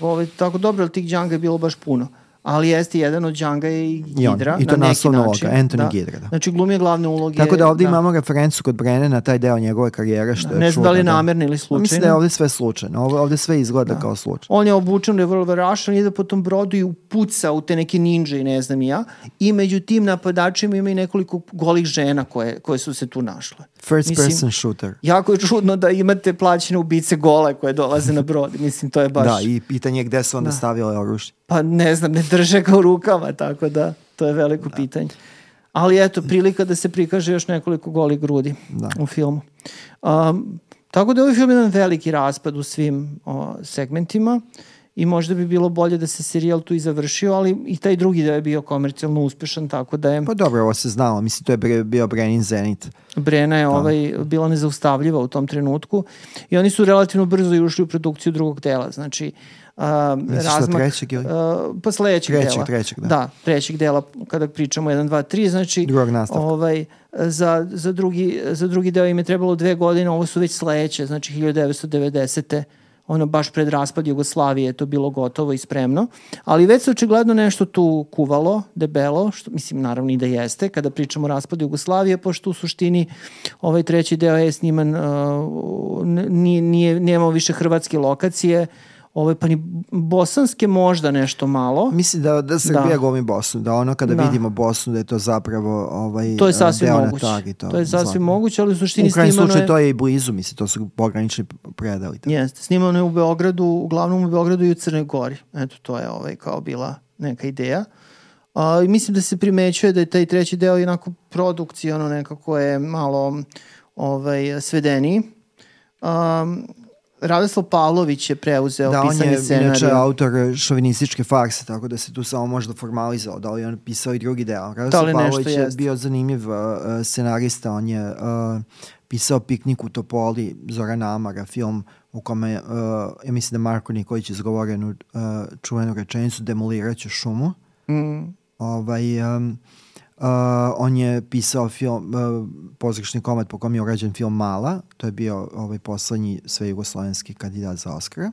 Ove, tako dobro, ali tih Djanga je bilo baš puno. Ali jeste jedan od Djanga je i I on. Gidra. I to na naslovna uloga. Anthony da. Gidra, da. Znači glumio glavne uloge. Tako da ovdje imamo referencu kod Brene na taj deo njegove karijere. Što je Ne znam da li je čudno, namerno ili Pa Mislim da je slučajno. ovdje sve slučajno. Ovo, ovdje sve izgleda kao slučajno. On je obučen revolverašan, ide po tom brodu i upuca u te neke ninja i ne znam ja. I među tim napadačima ima i nekoliko golih žena koje, koje su se tu našle. First Mislim, person shooter. Jako je čudno da imate plaćene ubice gole koje dolaze na brod. Mislim, to je baš... Da, i pitanje je gde su onda stavile oružje. Pa ne znam, ne drže ga u rukama, tako da to je veliko pitanje. Ali eto, prilika da se prikaže još nekoliko golih grudi Da. u filmu. Um, tako da je ovaj film jedan veliki raspad u svim o, segmentima i možda bi bilo bolje da se serijal tu i završio, ali i taj drugi da je bio komercijalno uspešan, tako da je Pa dobro, ovo se znalo. Mislim, to je bio Brenin Zenit. Brena je ovaj, bila nezaustavljiva u tom trenutku i oni su relativno brzo i ušli u produkciju drugog dela. Znači, uh, Misliš da razmak... trećeg ili? Uh, pa sledećeg Trećeg, dela. trećeg, da. Da, trećeg dela kada pričamo 1, 2, 3, znači Drugog nastavka. ovaj, za, za, drugi, za drugi deo im je trebalo dve godine, ovo su već sledeće, znači 1990 ono baš pred raspad Jugoslavije je to bilo gotovo i spremno, ali već se očigledno nešto tu kuvalo, debelo, što mislim naravno i da jeste, kada pričamo o raspadu Jugoslavije, pošto u suštini ovaj treći deo je sniman, uh, nije, nije, nemamo više hrvatske lokacije, ovaj, pa ni bosanske možda nešto malo. Mislim da, da Srbija Da. glumi Bosnu, da ono kada Da. vidimo Bosnu da je to zapravo ovaj, To je sasvim deo moguće. tagi, To, je sasvim svakako. moguće, ali u suštini U krajnjem snimano slučaju je... to je i blizu, mislim, to su pogranični predali. tako. Jeste, snimano je u Beogradu, uglavnom u Beogradu i u Crnoj Gori. Eto, to je ovaj, kao bila neka ideja. A, i mislim da se primećuje da je taj treći deo onako produkcijono nekako je malo ovaj, svedeniji. Um, Radoslav Pavlović je preuzeo Da, on pisanje je scenarija. inače autor šovinističke farse, tako da se tu samo možda formalizao, da li je on pisao i drugi deo. Da Radoslav nešto Pavlović je jeste? bio zanimljiv uh, scenarista, on je uh, pisao Piknik u Topoli, Zorana Amara, film u kome, uh, ja mislim da Marko Nikolić izgovorio jednu uh, čuvenu rečenicu, demoliraću šumu. Mm. Ovaj, um, uh, Uh, on je pisao film, uh, pozorišni komad po kom je urađen film Mala, to je bio ovaj poslednji sve jugoslovenski kandidat za Oscara.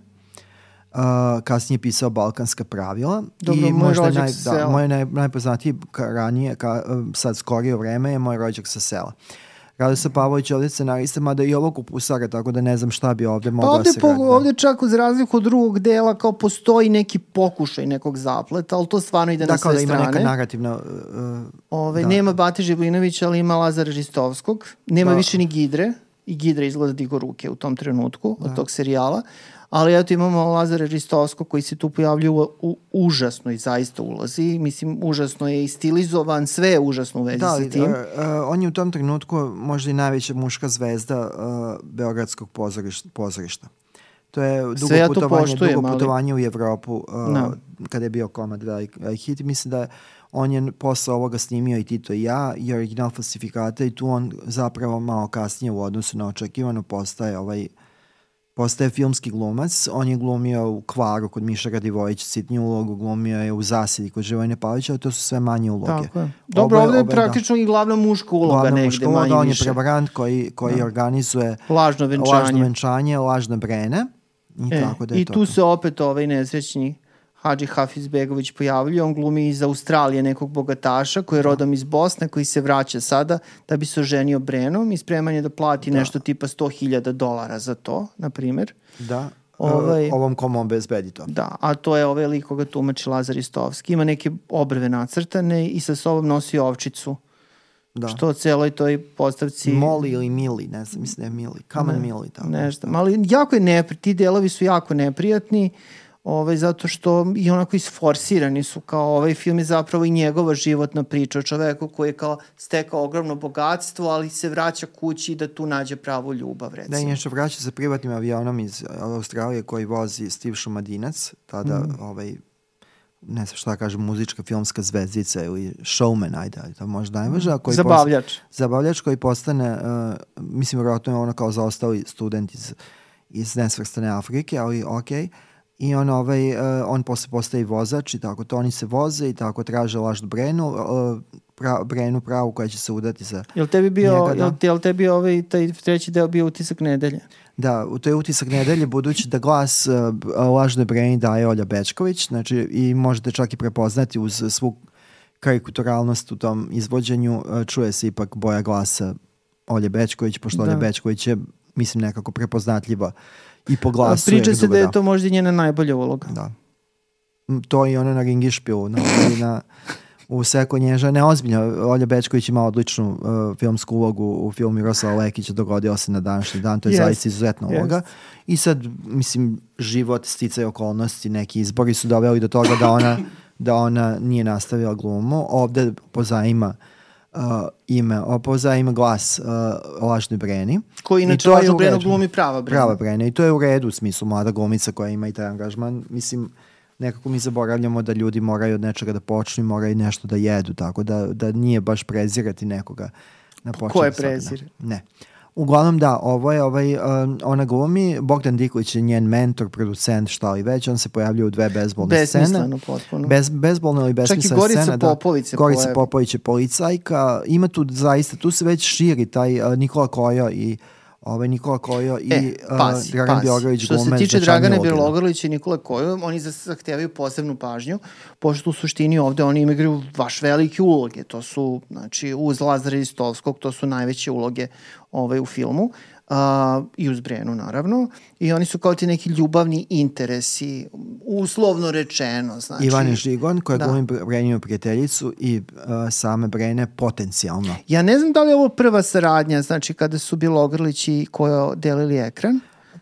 Uh, kasnije je pisao Balkanska pravila Dobro, i možda naj, da, moj naj, najpoznatiji ranije, ka, uh, sad skorije vreme je moj rođak sa sela. Radosa Pavlović je ovdje scenarista, mada i ovog upusara, tako da ne znam šta bi ovde Pa moglo ovde, da se po, radi. da. ovde čak uz razliku od drugog dela kao postoji neki pokušaj nekog zapleta, ali to stvarno ide Da, na kao sve da ima strane. neka narativna... Uh, Ove, da. Nema Bate Žiblinovića, ali ima Lazara Žistovskog. Nema Da. više ni Gidre. I Gidra izgleda digo ruke u tom trenutku od tog serijala. Ali eto imamo Lazara Ristovskog koji se tu pojavljuje u, u, užasno i zaista ulazi. Mislim, užasno je i stilizovan, sve je užasno u vezi Da, sa ali, tim. uh, uh, on je u tom trenutku možda i najveća muška zvezda uh, Beogradskog pozorišta. pozorišta. To je dugo Sve ja to putovanje, poštujem, dugo ali- putovanje u Evropu uh, Da. kada je bio komad velik, velik hit. Mislim da on je posle ovoga snimio i Tito i ja i original falsifikata i tu on zapravo malo kasnije u odnosu na očekivano postaje ovaj postaje filmski glumac. On je glumio u Kvaru kod Miša Radivojića, sitnju ulogu, glumio je u Zasidi kod Živojne Pavlića, ali to su sve manje uloge. Tako je. Dobro, Oboje- ovde je oboje, da. praktično i glavna muška uloga Glavna negde, muška uloga, manje on je prevarant koji, koji organizuje Lažno venčanje. lažno venčanje, lažne brene. I E, tako da je I to. tu se opet ovaj nesrećni Hadži Hafiz Begović pojavljuje, on glumi iz Australije nekog bogataša koji je rodom iz Bosne, koji se vraća sada da bi se oženio Brenom i spreman je da plati nešto tipa 100.000 dolara za to, na primer. Da, Ovaj- ovaj... ovom kom obezbedi to. Da, a to je ovaj lik koga tumači Lazar Istovski. Ima neke obrve nacrtane i sa sobom nosi ovčicu. Da. Što o celoj toj postavci... Moli ili Mili, ne znam, mislim da je Mili. Kamen Mili. Tako. Ne znam, ali jako je nepri, ti delovi su jako neprijatni, ovaj, zato što i onako isforsirani su, kao ovaj film je zapravo i njegova životna priča o čoveku koji je kao stekao ogromno bogatstvo, ali se vraća kući da tu nađe pravu ljubav, recimo. Da, i nešto vraća se privatnim avionom iz Australije koji vozi Steve Šumadinac, tada Mhm. ovaj, ne znam šta da kažem, muzička filmska zvezdica ili showman, ajde, to možda najvaža. Koji Zabavljač. Post, zabavljač koji postane, uh, mislim, vjerojatno je ono kao zaostali student iz, iz nesvrstane Afrike, ali okej. I on, ovaj, uh, on posle postaje vozač i tako to oni se voze i tako traže lažnu Brenu, uh, pra, Brenu pravu koja će se udati za Jel tebi bio, Njega, da. jel, jel tebi ovaj, taj treći deo bio utisak nedelje? Da, to je utisak nedelje, budući da glas uh, lažnoj Breni daje Olja Bečković, znači i možete čak i prepoznati uz svu karikaturalnost u tom izvođenju, uh, čuje se ipak boja glasa Olje Bečković, pošto Da. Olja Bečković je, mislim, nekako prepoznatljiva i po glasu. Priča se da je to možda i njena najbolja uloga. Da. To i ona na Ringišpilu, na, na, u Seko Nježa. Ne, ozbiljno, Olja Bečković ima odličnu uh, filmsku ulogu u filmu Miroslava Lekića, dogodio se na današnji dan, to je Jest, zaista izuzetna uloga. I sad, mislim, život, sticaj okolnosti, neki izbori su doveli do toga da ona, da ona nije nastavila glumu. Ovde pozajima uh, ime, o, pozajima glas uh, lažnoj Breni. Koji inače to je lažno u Brenu glumi prava Brena. Prava Brena i to je u redu u smislu mlada glumica koja ima i taj angažman. Mislim, nekako mi zaboravljamo da ljudi moraju od nečega da počnu i moraju nešto da jedu, tako da, da nije baš prezirati nekoga na početku. Ko je prezire? Ne. Uglavnom da, ovo je ovaj, um, ona glumi, Bogdan Diković je njen mentor, producent, šta li već, on se pojavljuje u dve bezbolne scene. Besmisleno potpuno. Bez, bezbolna ili besmislena Gorica scena. Popović da, Gorica pojavi. Popović je policajka. Ima tu zaista, tu se već širi taj uh, Nikola Kojo i ovaj Nikola Kojo i E, uh, pazi, Dragan pazi. Bjorgović Što se tiče Dragane. Bjelogrlića i Nikole Koju, oni zahtevaju posebnu pažnju, pošto u suštini ovde oni igraju baš velike uloge. To su, znači, uz Lazara Istovskog, to su najveće uloge ovaj, u filmu. Uh, i uz Brenu naravno i oni su kao ti neki ljubavni interesi uslovno rečeno znači Ivane Žigon, koja Da. glumi Breninu prijateljicu i uh, same Brene potencijalno. Ja ne znam da li je ovo prva saradnja, znači kada su Bjelogrlić i Kojo delili ekran.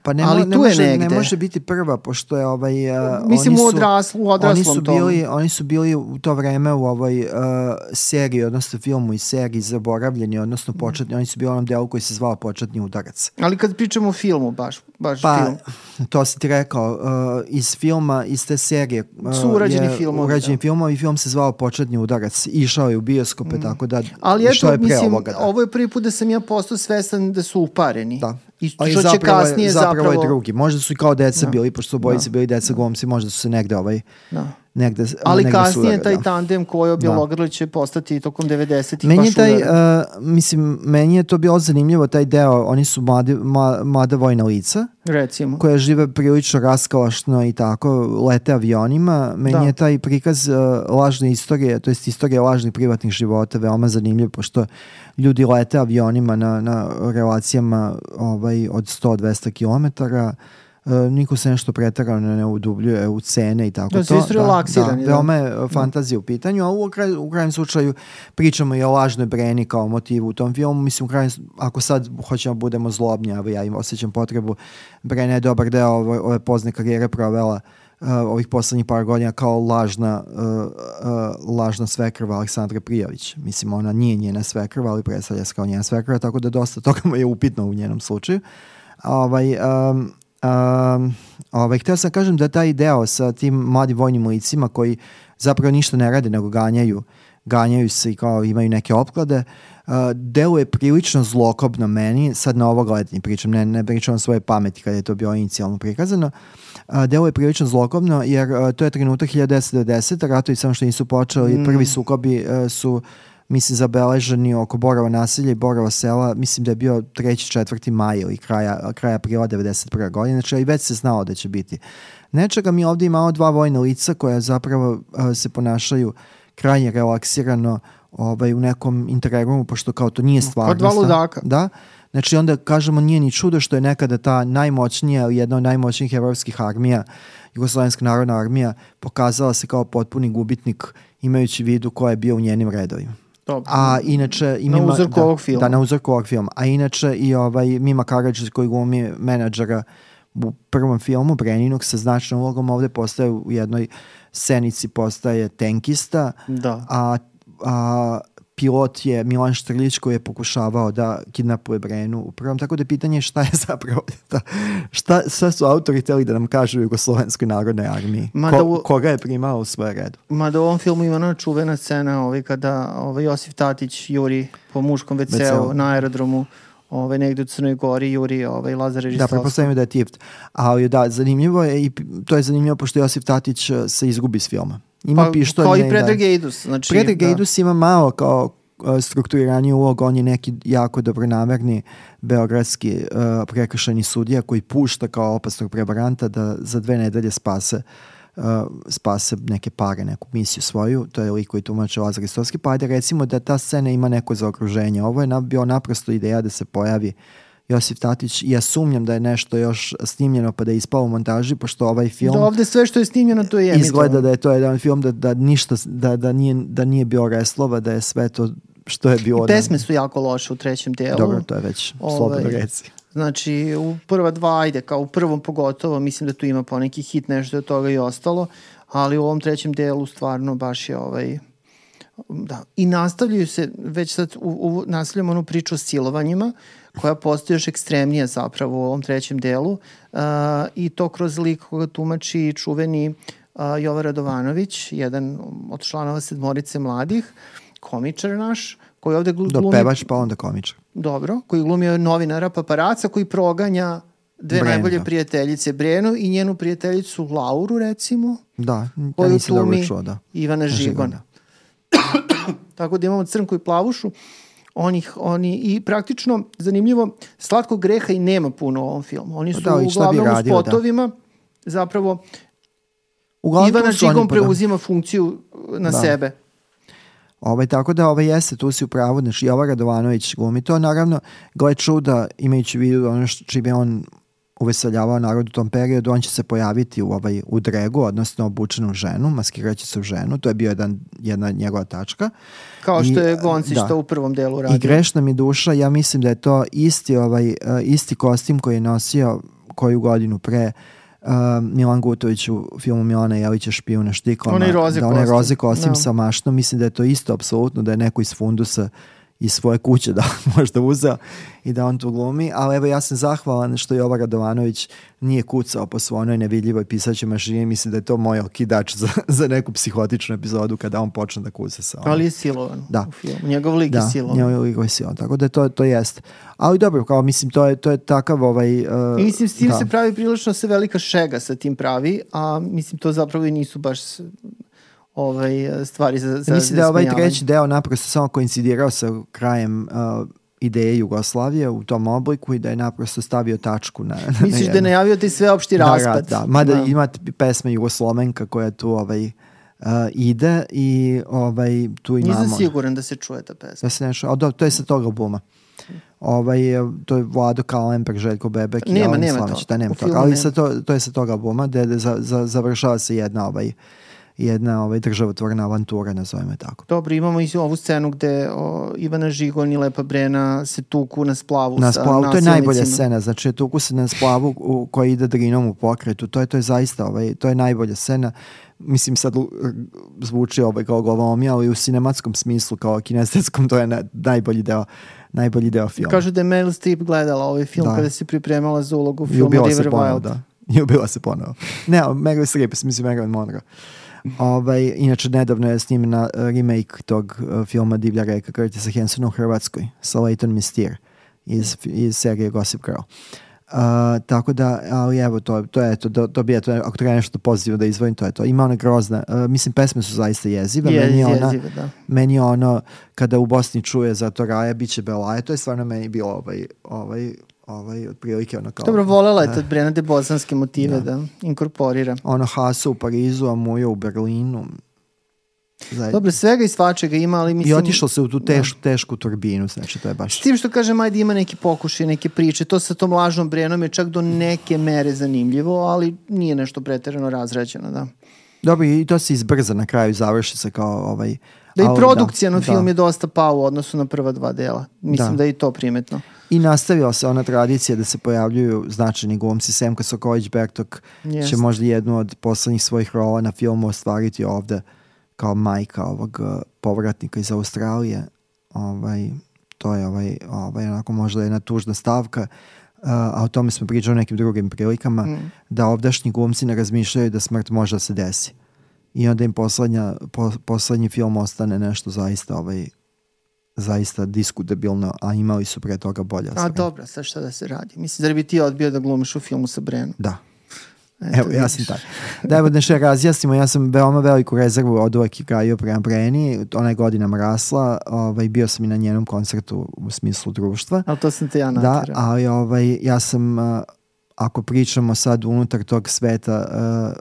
Pa ne, Ali mo- ne, tu je može, ne negde. može biti prva, pošto je ovaj... Uh, Mislim, oni u su, odraslu- u oni odraslom su, tom. bili, oni su bili u to vreme u ovoj uh, seriji, odnosno filmu i seriji Zaboravljeni, odnosno početni, oni su bili u onom delu koji se zvao Početni udarac. Ali kad pričamo o filmu, baš, baš Pa, film. to si ti rekao, uh, iz filma, iz te serije uh, Su urađeni filmovi, Urađeni da. filmovi, film se zvao Početni udarac. Išao je u bioskope, tako da Ali eto, je pre mislim, ovoga. Da. ovo je prvi put da sam ja postao svestan da su upareni. Da. I što će zapravo kasnije zapravo, zapravo... je drugi. Možda su i kao deca Da. bili, pošto su obojice bili deca glumci, možda su se negde ovaj Da. Negde Ali negde kasnije sudara, taj da. tandem koji Bjelogrlić će postati tokom 90-ih Meni je baš taj, uh, mislim, meni je to bilo zanimljivo, taj deo, oni su mlade, ma, mlada vojna lica, recimo. koja žive prilično raskalašno i tako, lete avionima. Meni Da. je taj prikaz uh, lažne istorije, to jest istorije lažnih privatnih života veoma zanimljiv, pošto ljudi lete avionima na, na relacijama ovaj, od 100-200 kilometara, niko se nešto pretarano ne udubljuje u cene i tako Da, to. svi su relaksirani, da. Veoma je uh, fantazija u pitanju, a u, kraj, u krajem slučaju pričamo i o lažnoj Breni kao motivu u tom filmu. Mislim, u krajem, ako sad hoćemo da budemo zlobni, evo ja im osjećam potrebu, Brena je dobar deo ove, ove pozne karijere provela uh, ovih poslednjih par godina kao lažna, uh, uh, lažna svekrva Aleksandra Prijović. Mislim, ona nije njena svekrva, ali predstavlja se kao njena svekrva, tako da dosta toga je upitno u njenom slučaju. Ovaj, um, um, ovaj, hteo sam da kažem da taj deo sa tim mladim vojnim licima koji zapravo ništa ne rade, nego ganjaju, ganjaju se i kao imaju neke opklade, uh, deluje prilično zlokobno meni, sad na ovo gledanje pričam, ne, ne pričam o svoje pameti kada je to bilo inicijalno prikazano, uh, deluje prilično zlokobno jer uh, to je trenutak 1990. ratovi samo što nisu počeli, prvi sukobi uh, su mislim zabeleženi oko Borova naselja i Borova sela, mislim da je bio 3. 4. maj ili kraja, kraja aprila 91. godine, znači i već se znalo da će biti nečega. Mi ovdje imamo dva vojna lica koja zapravo uh, se ponašaju krajnje relaksirano ovaj, u nekom interregumu, pošto kao to nije stvarnost. dva ludaka. Da, znači onda kažemo nije ni čudo što je nekada ta najmoćnija jedna od najmoćnijih evropskih armija, Jugoslovenska narodna armija, pokazala se kao potpuni gubitnik imajući vidu ko je bio u njenim redovima. Dobro. A inače i Na Mima- uzorku da, ovog filma. Da, na uzorku ovog filma. A inače i ovaj Mima Karadžić koji glumi menadžera u prvom filmu Breninog sa značnom ulogom ovde postaje u jednoj scenici postaje tenkista, Da. a, a pilot je Milan Štrlić koji je pokušavao da kidnapuje Brenu u prvom, tako da je pitanje šta je zapravo da, šta, šta su autori hteli da nam kažu u Jugoslovenskoj narodnoj armiji Ma Ko, da u- koga je primao u svoje redu Mada u ovom filmu ima ona čuvena scena ovaj, kada ovaj, Josif Tatić juri po muškom WC-u na aerodromu ovaj, negde u Crnoj Gori juri ovaj, Lazar Da, Ristovski. pretpostavljam da je Tift. Ali da, zanimljivo je i to je zanimljivo pošto Josif Tatić eh, se izgubi s filma. Ima pa, pištolj. Kao i Predrag. Eidus. Znači, Predrag da. Eidus ima malo kao uh, strukturiraniji ulog, on je neki jako dobronamerni beogradski uh, prekršajni sudija koji pušta kao opasnog prevaranta da za dve nedelje spase uh, spase neke pare, neku misiju svoju, to je lik koji tumače Lazar Istovski, pa ajde recimo da ta scena ima neko zaokruženje. Ovo je na- bio naprosto ideja da se pojavi Josif Tatić i ja sumnjam da je nešto još snimljeno pa da je ispao u montaži, pošto ovaj film Da, ovde sve što je snimljeno to je izgleda da je to jedan film da, da ništa, da, da, nije, da nije bio reslova, da je sve to što je bilo. I pesme su jako loše u trećem delu. Dobro, to je već Ovaj, slobodno reci. Znači, u prva dva, ajde, kao u prvom pogotovo, mislim da tu ima poneki hit, nešto je od toga i ostalo, ali u ovom trećem delu stvarno baš je ovaj... Da. I nastavljaju se, već sad u, u, nastavljamo onu priču o silovanjima, koja postoji još ekstremnija zapravo u ovom trećem delu uh, i to kroz lik koga tumači čuveni uh, Jova Radovanović, jedan od članova sedmorice mladih, komičar naš, koji ovde Do glumi... pevač pa onda komičar. Dobro, koji glumio novinara paparaca koji proganja dve Brenu, najbolje da. prijateljice, Brenu i njenu prijateljicu Lauru, recimo, Da, ja nisam dobro glumi čuo, da. Ivana Žigon. Žigon, da. Tako da imamo Crnku i Plavušu, onih, oni, i praktično, zanimljivo, slatkog greha i nema puno u ovom filmu. Oni su Da, šta bi uglavnom radio, u da. spotovima, zapravo Uglavnom Ivana Žigon pa da. preuzima funkciju na Da. sebe. Ovaj, tako da ovaj jeste, tu si u pravu, znači Jova Radovanović glumi to, naravno, gle čuda, imajući u vidu ono što čime on uveseljavao narod u tom periodu, on će se pojaviti u, ovaj, u dregu, odnosno obučenu ženu, maskirajući se u ženu, to je bio jedan, jedna njegova tačka. Kao što I, je Goncić da. to u prvom delu radio. I grešna mi duša, ja mislim da je to isti ovaj uh, isti kostim koji je nosio koju godinu pre uh, Milan Gutović u filmu Milana Jelića Špiju na štiklama. Onaj roze da, onaj roze kostim Da. sa mašnom. Mislim da je to isto apsolutno, da je neko iz fundusa iz svoje kuće da možda uzeo i da on tu glumi, ali evo ja sam zahvalan što je Ova Radovanović nije kucao po svojoj nevidljivoj pisaćoj mašini, mislim da je to moj okidač za, za neku psihotičnu epizodu kada on počne da kuca sa onom. Ali je silovan Da. u filmu. Njegov lik Da, je silovan. njegov lik je silovan. Tako da to, to jeste. Ali dobro, kao mislim, to je, to je takav ovaj... Uh, I mislim, s tim da. se pravi prilično se velika šega sa tim pravi, a mislim, to zapravo i nisu baš ovaj, stvari za, za Mislim da je ovaj treći deo naprosto samo koincidirao sa krajem uh, ideje Jugoslavije u tom obliku i da je naprosto stavio tačku na, na Misliš da je najavio ti sveopšti Da, raspad? Da, da. Mada imate pesma Jugoslovenka koja tu ovaj, uh, ide i ovaj, tu imamo... Nisam siguran da se čuje ta pesma. Da se nešto, a do, to je sa tog albuma. Ovaj, to je Vlado Kalemper, Željko Bebek i Nema, Alen nema Slavić. to. Da, nema toga. filmu Ali nema. sa to, to je sa tog albuma gde za, za, završava se jedna ovaj, jedna ovaj državotvorna avantura, nazovemo je tako. Dobro, imamo i ovu scenu gde o, Ivana Žigon i Lepa Brena se tuku na splavu Na sa splavu, to je najbolja scena, znači tuku se na splavu u, koja ide drinom u pokretu, to je, to je zaista, ovaj, to je najbolja scena. Mislim sad zvuči ovaj kao glovomi, ali u sinematskom smislu, kao kinestetskom, to je na, najbolji deo najbolji deo filma. Kažu da je Meryl Streep gledala ovaj film Da. kada se pripremala za ulogu se River ponovo, Wild. da. I ubila se ponovo. Ne, Meryl Streep, mislim Meryl Monroe. Ovaj, inače, nedavno je snimena uh, remake tog uh, filma Divlja reka Curtisa Hansona u Hrvatskoj sa Leighton Mistier iz, iz serije Gossip Girl. Uh, tako da, ali evo, to, to je to, do, dobija to, ako treba nešto pozitivno da izvojim, to je to. Ima ona grozna, uh, mislim, pesme su zaista jezive. Je, meni je ona, jezive, da. meni je ono, kada u Bosni čuje za to Raja, bit će Belaje, to je stvarno meni bilo ovaj, ovaj, ovaj, otprilike ono kao... Dobro, volela je tad Brenade bosanske motive da, inkorporira. ono Hasa u Parizu, a Mujo u Berlinu. Zajedno. Dobro, svega i svačega ima, ali I mislim... otišao se u tu tešku, tešku turbinu, znači to je S baš... tim što kažem, ajde ima neki pokušaj, neke priče. To sa tom lažnom Brenom je čak do neke mere zanimljivo, ali nije nešto preterano razrađeno, da. Dobro, i to se izbrza na kraju, završi se kao ovaj... Da i produkcija na da. film je dosta pao u odnosu na prva dva dela. Mislim da, Da. je i to primetno. I nastavila se ona tradicija da se pojavljuju značajni glumci. Semka Soković-Bertok Jest. će možda jednu od poslednjih svojih rola na filmu ostvariti ovde kao majka ovog uh, povratnika iz Australije. Ovaj, to je ovaj, ovaj, onako možda jedna tužna stavka, uh, a o tome smo pričali u nekim drugim prilikama, Mm. da ovdašnji glumci ne razmišljaju da smrt može da se desi. I onda im poslednja, po, poslednji film ostane nešto zaista ovaj, zaista diskutabilno, a imali su pre toga bolja A ostvarenja. dobro, sad šta da se radi? Mislim, zar bi ti odbio da glumiš u filmu sa Brenom? Da. Eto, Evo, ja sam taj. Da, evo da še razjasnimo, ja sam veoma veliku rezervu od uvek gajio prema Breni, ona je godinama rasla, ovaj, bio sam i na njenom koncertu u smislu društva. Ali to sam te ja Da, naterao. ali ovaj, ja sam, uh, ako pričamo sad unutar tog sveta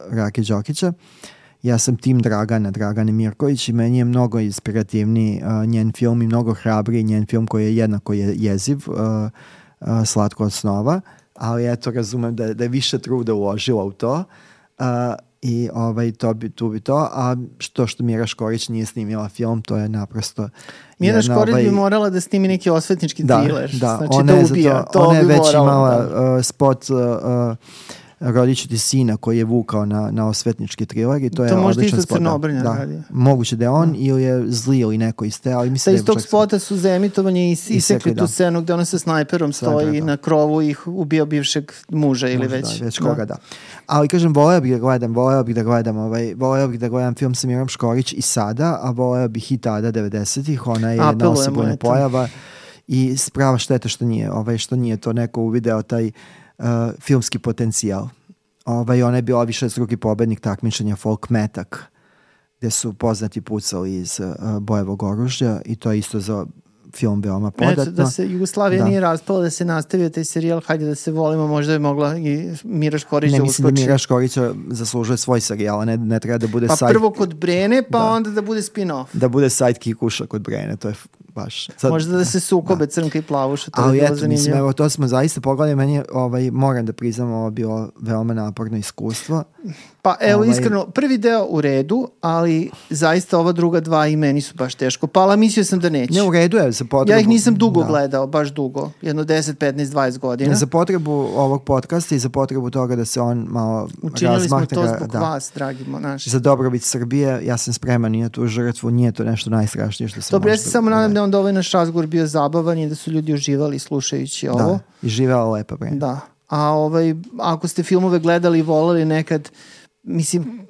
uh, Rake Đokića, ja sam tim Dragana, Dragane Mirković i meni je mnogo inspirativniji uh, njen film i mnogo hrabriji njen film koji je jednako je jeziv, uh, uh, Slatko od snova, ali eto razumem da, da je više truda uložila u to uh, i ovaj, to bi, tu bi to, a što što Mira Škorić nije snimila film, to je naprosto jedna, Škorić ovaj, bi morala da snimi neki osvetnički da, thriller. Da, znači ona da je za ubija. to, To, ona je već morala, imala da. uh, spot uh, uh, Rodiću ti sina koji je vukao na, na osvetnički thriller i to, je To možda odličan isto spot. da. Crnobrnja da. Moguće da je on ili je zli ili neko iz te, ali mislim da iz je tog čak- spota su za emitovanje is, Isekli, tu da. scenu gde ona sa snajperom stoji Snajper, da. na krovu i ubio bivšeg muža ili Možda, već. Da, već koga, da. Ali kažem, voleo bih da gledam, voleo bih da gledam, ovaj, voleo bih da gledam film sa Mirom Škorić i sada, a voleo bih i tada 90-ih, ona je jedna eto. pojava i sprava šteta što nije, ovaj, što nije to neko uvideo taj uh, filmski potencijal. Ovaj, ona je bila više drugi pobednik takmičenja Folk Metak, gde su poznati pucali iz uh, bojevog oružja i to je isto za film veoma Eto, podatno. da se Jugoslavija Da. nije raspala, da se nastavio taj serijal, hajde da se volimo, možda je mogla i Mira Škorić ne da mislim da uskoči. Mira Škorić zaslužuje svoj serijal, a ne, ne treba da bude Pa side, prvo kod Brene, pa Da. onda da bude spin-off. da bude sidekick uša kod Brene, to je baš... Sad, Možda da se sukobe crnka i plavuša, to ali je bilo eto, mislim, evo, to smo zaista pogledali, meni ovaj, moram da priznam, ovo bilo veoma naporno iskustvo. Pa evo, Ovaj- iskreno, prvi deo u redu, ali zaista ova druga dva i meni su baš teško. Pala, mislio sam da neće. Ne, u redu je za potrebu... ja ih nisam dugo da. gledao, baš dugo. Jedno 10, 15, 20 godina. Za potrebu ovog podcasta i za potrebu toga da se on malo Učinili smo razmahne to ga- zbog da. vas, dragi mo- naši. Za dobrobit Srbije, ja sam spreman i na tu žrtvu, nije to nešto najstrašnije što se Dobro, ja se samo nadam da je onda ovaj naš razgovor bio zabavan i da su ljudi uživali slušajući ovo. Da, i živela lepa Brene. Da. A ovaj, ako ste filmove gledali i volali nekad, mislim,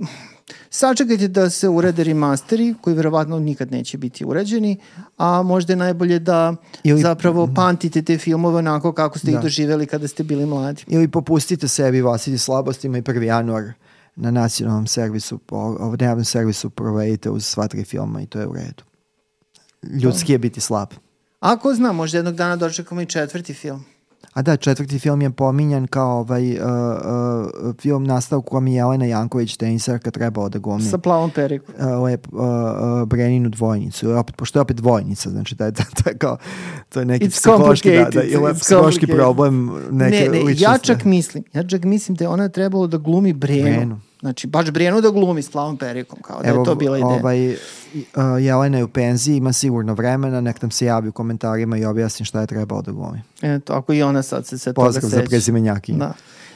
sačekajte da se urede remasteri, koji verovatno nikad neće biti urađeni, a možda je najbolje da Ili- zapravo pamtite te filmove onako kako ste ih Da. doživeli kada ste bili mladi. Ili popustite sebi vlastiti slabostima i 1. januar na nacionalnom servisu, po, na javnom servisu provedite uz sva tri filma i to je u redu. Ljudski je biti slab. Ako znam, možda jednog dana dočekamo i četvrti film. A da, četvrti film je pominjan kao ovaj, uh, uh, film nastao u kom je Jelena Janković tenisarka trebao da glumi. Sa plavom perikom. Uh, uh, uh, Breninu dvojnicu. Opet, pošto je opet dvojnica, znači da je, da, da, kao, to je neki It's psihološki, da, da, ili psihološki problem neke ne, ne, ja ličnosti. čak mislim, ja čak mislim da je ona trebalo da glumi Brenu. Brenu. Znači, baš Brenu da glumi s plavom perikom, kao da je to bila ideja. Ovaj, uh, Jelena je u penziji, ima sigurno vremena, nek nam se javi u komentarima i objasni šta je trebao da glumi. Eto, ako i ona sad se sve toga Pozdrav za seća. prezimenjakinju. Da.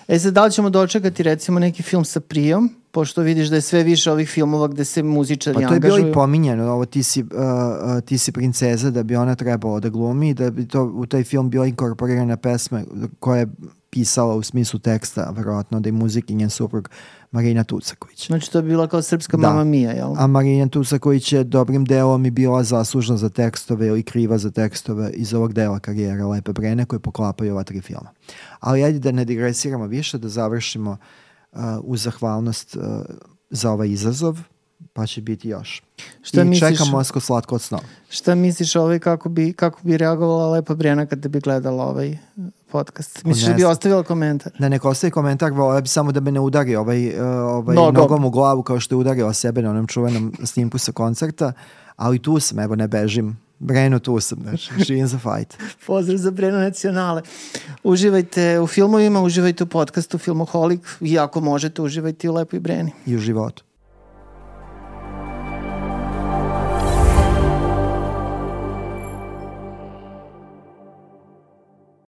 E sad, da li ćemo dočekati recimo neki film sa Prijom, pošto vidiš da je sve više ovih filmova gde se muzičari Pa to je bilo angažuju. i pominjeno, ovo ti si, uh, uh, ti si princeza da bi ona trebalo da glumi, da bi to u taj film bila inkorporirana pesma koja je pisala u smislu teksta, verovatno da je muzik i njen suprug Marina Tucaković. Znači, to bi bila kao srpska Da. mama Mija, jel? A Marina Tucaković je dobrim delom i bila zaslužna za tekstove ili kriva za tekstove iz ovog dela karijera Lepe Brene koje poklapaju ova tri filma. Ali ajde da ne digresiramo više, da završimo uh, uz zahvalnost uh, za ovaj izazov, pa će biti još. Šta I misliš- čekam Mosko slatko od snova. Šta misliš ovaj kako bi, kako bi reagovala Lepa Brena kada bi gledala ovaj podcast? Misliš da bi ostavila komentar? Da neko ostavi komentar, volio bi samo da me ne udari ovaj, uh, ovaj Nogom. nogom u glavu kao što je udario sebe na onom čuvenom snimku sa koncerta, ali tu sam, evo ne bežim. Breno tu sam, znači, živim za fight. Pozdrav za Breno nacionale. Uživajte u filmovima, uživajte u podcastu Filmoholik i ako možete, uživajte u Lepoj Breni. I u životu.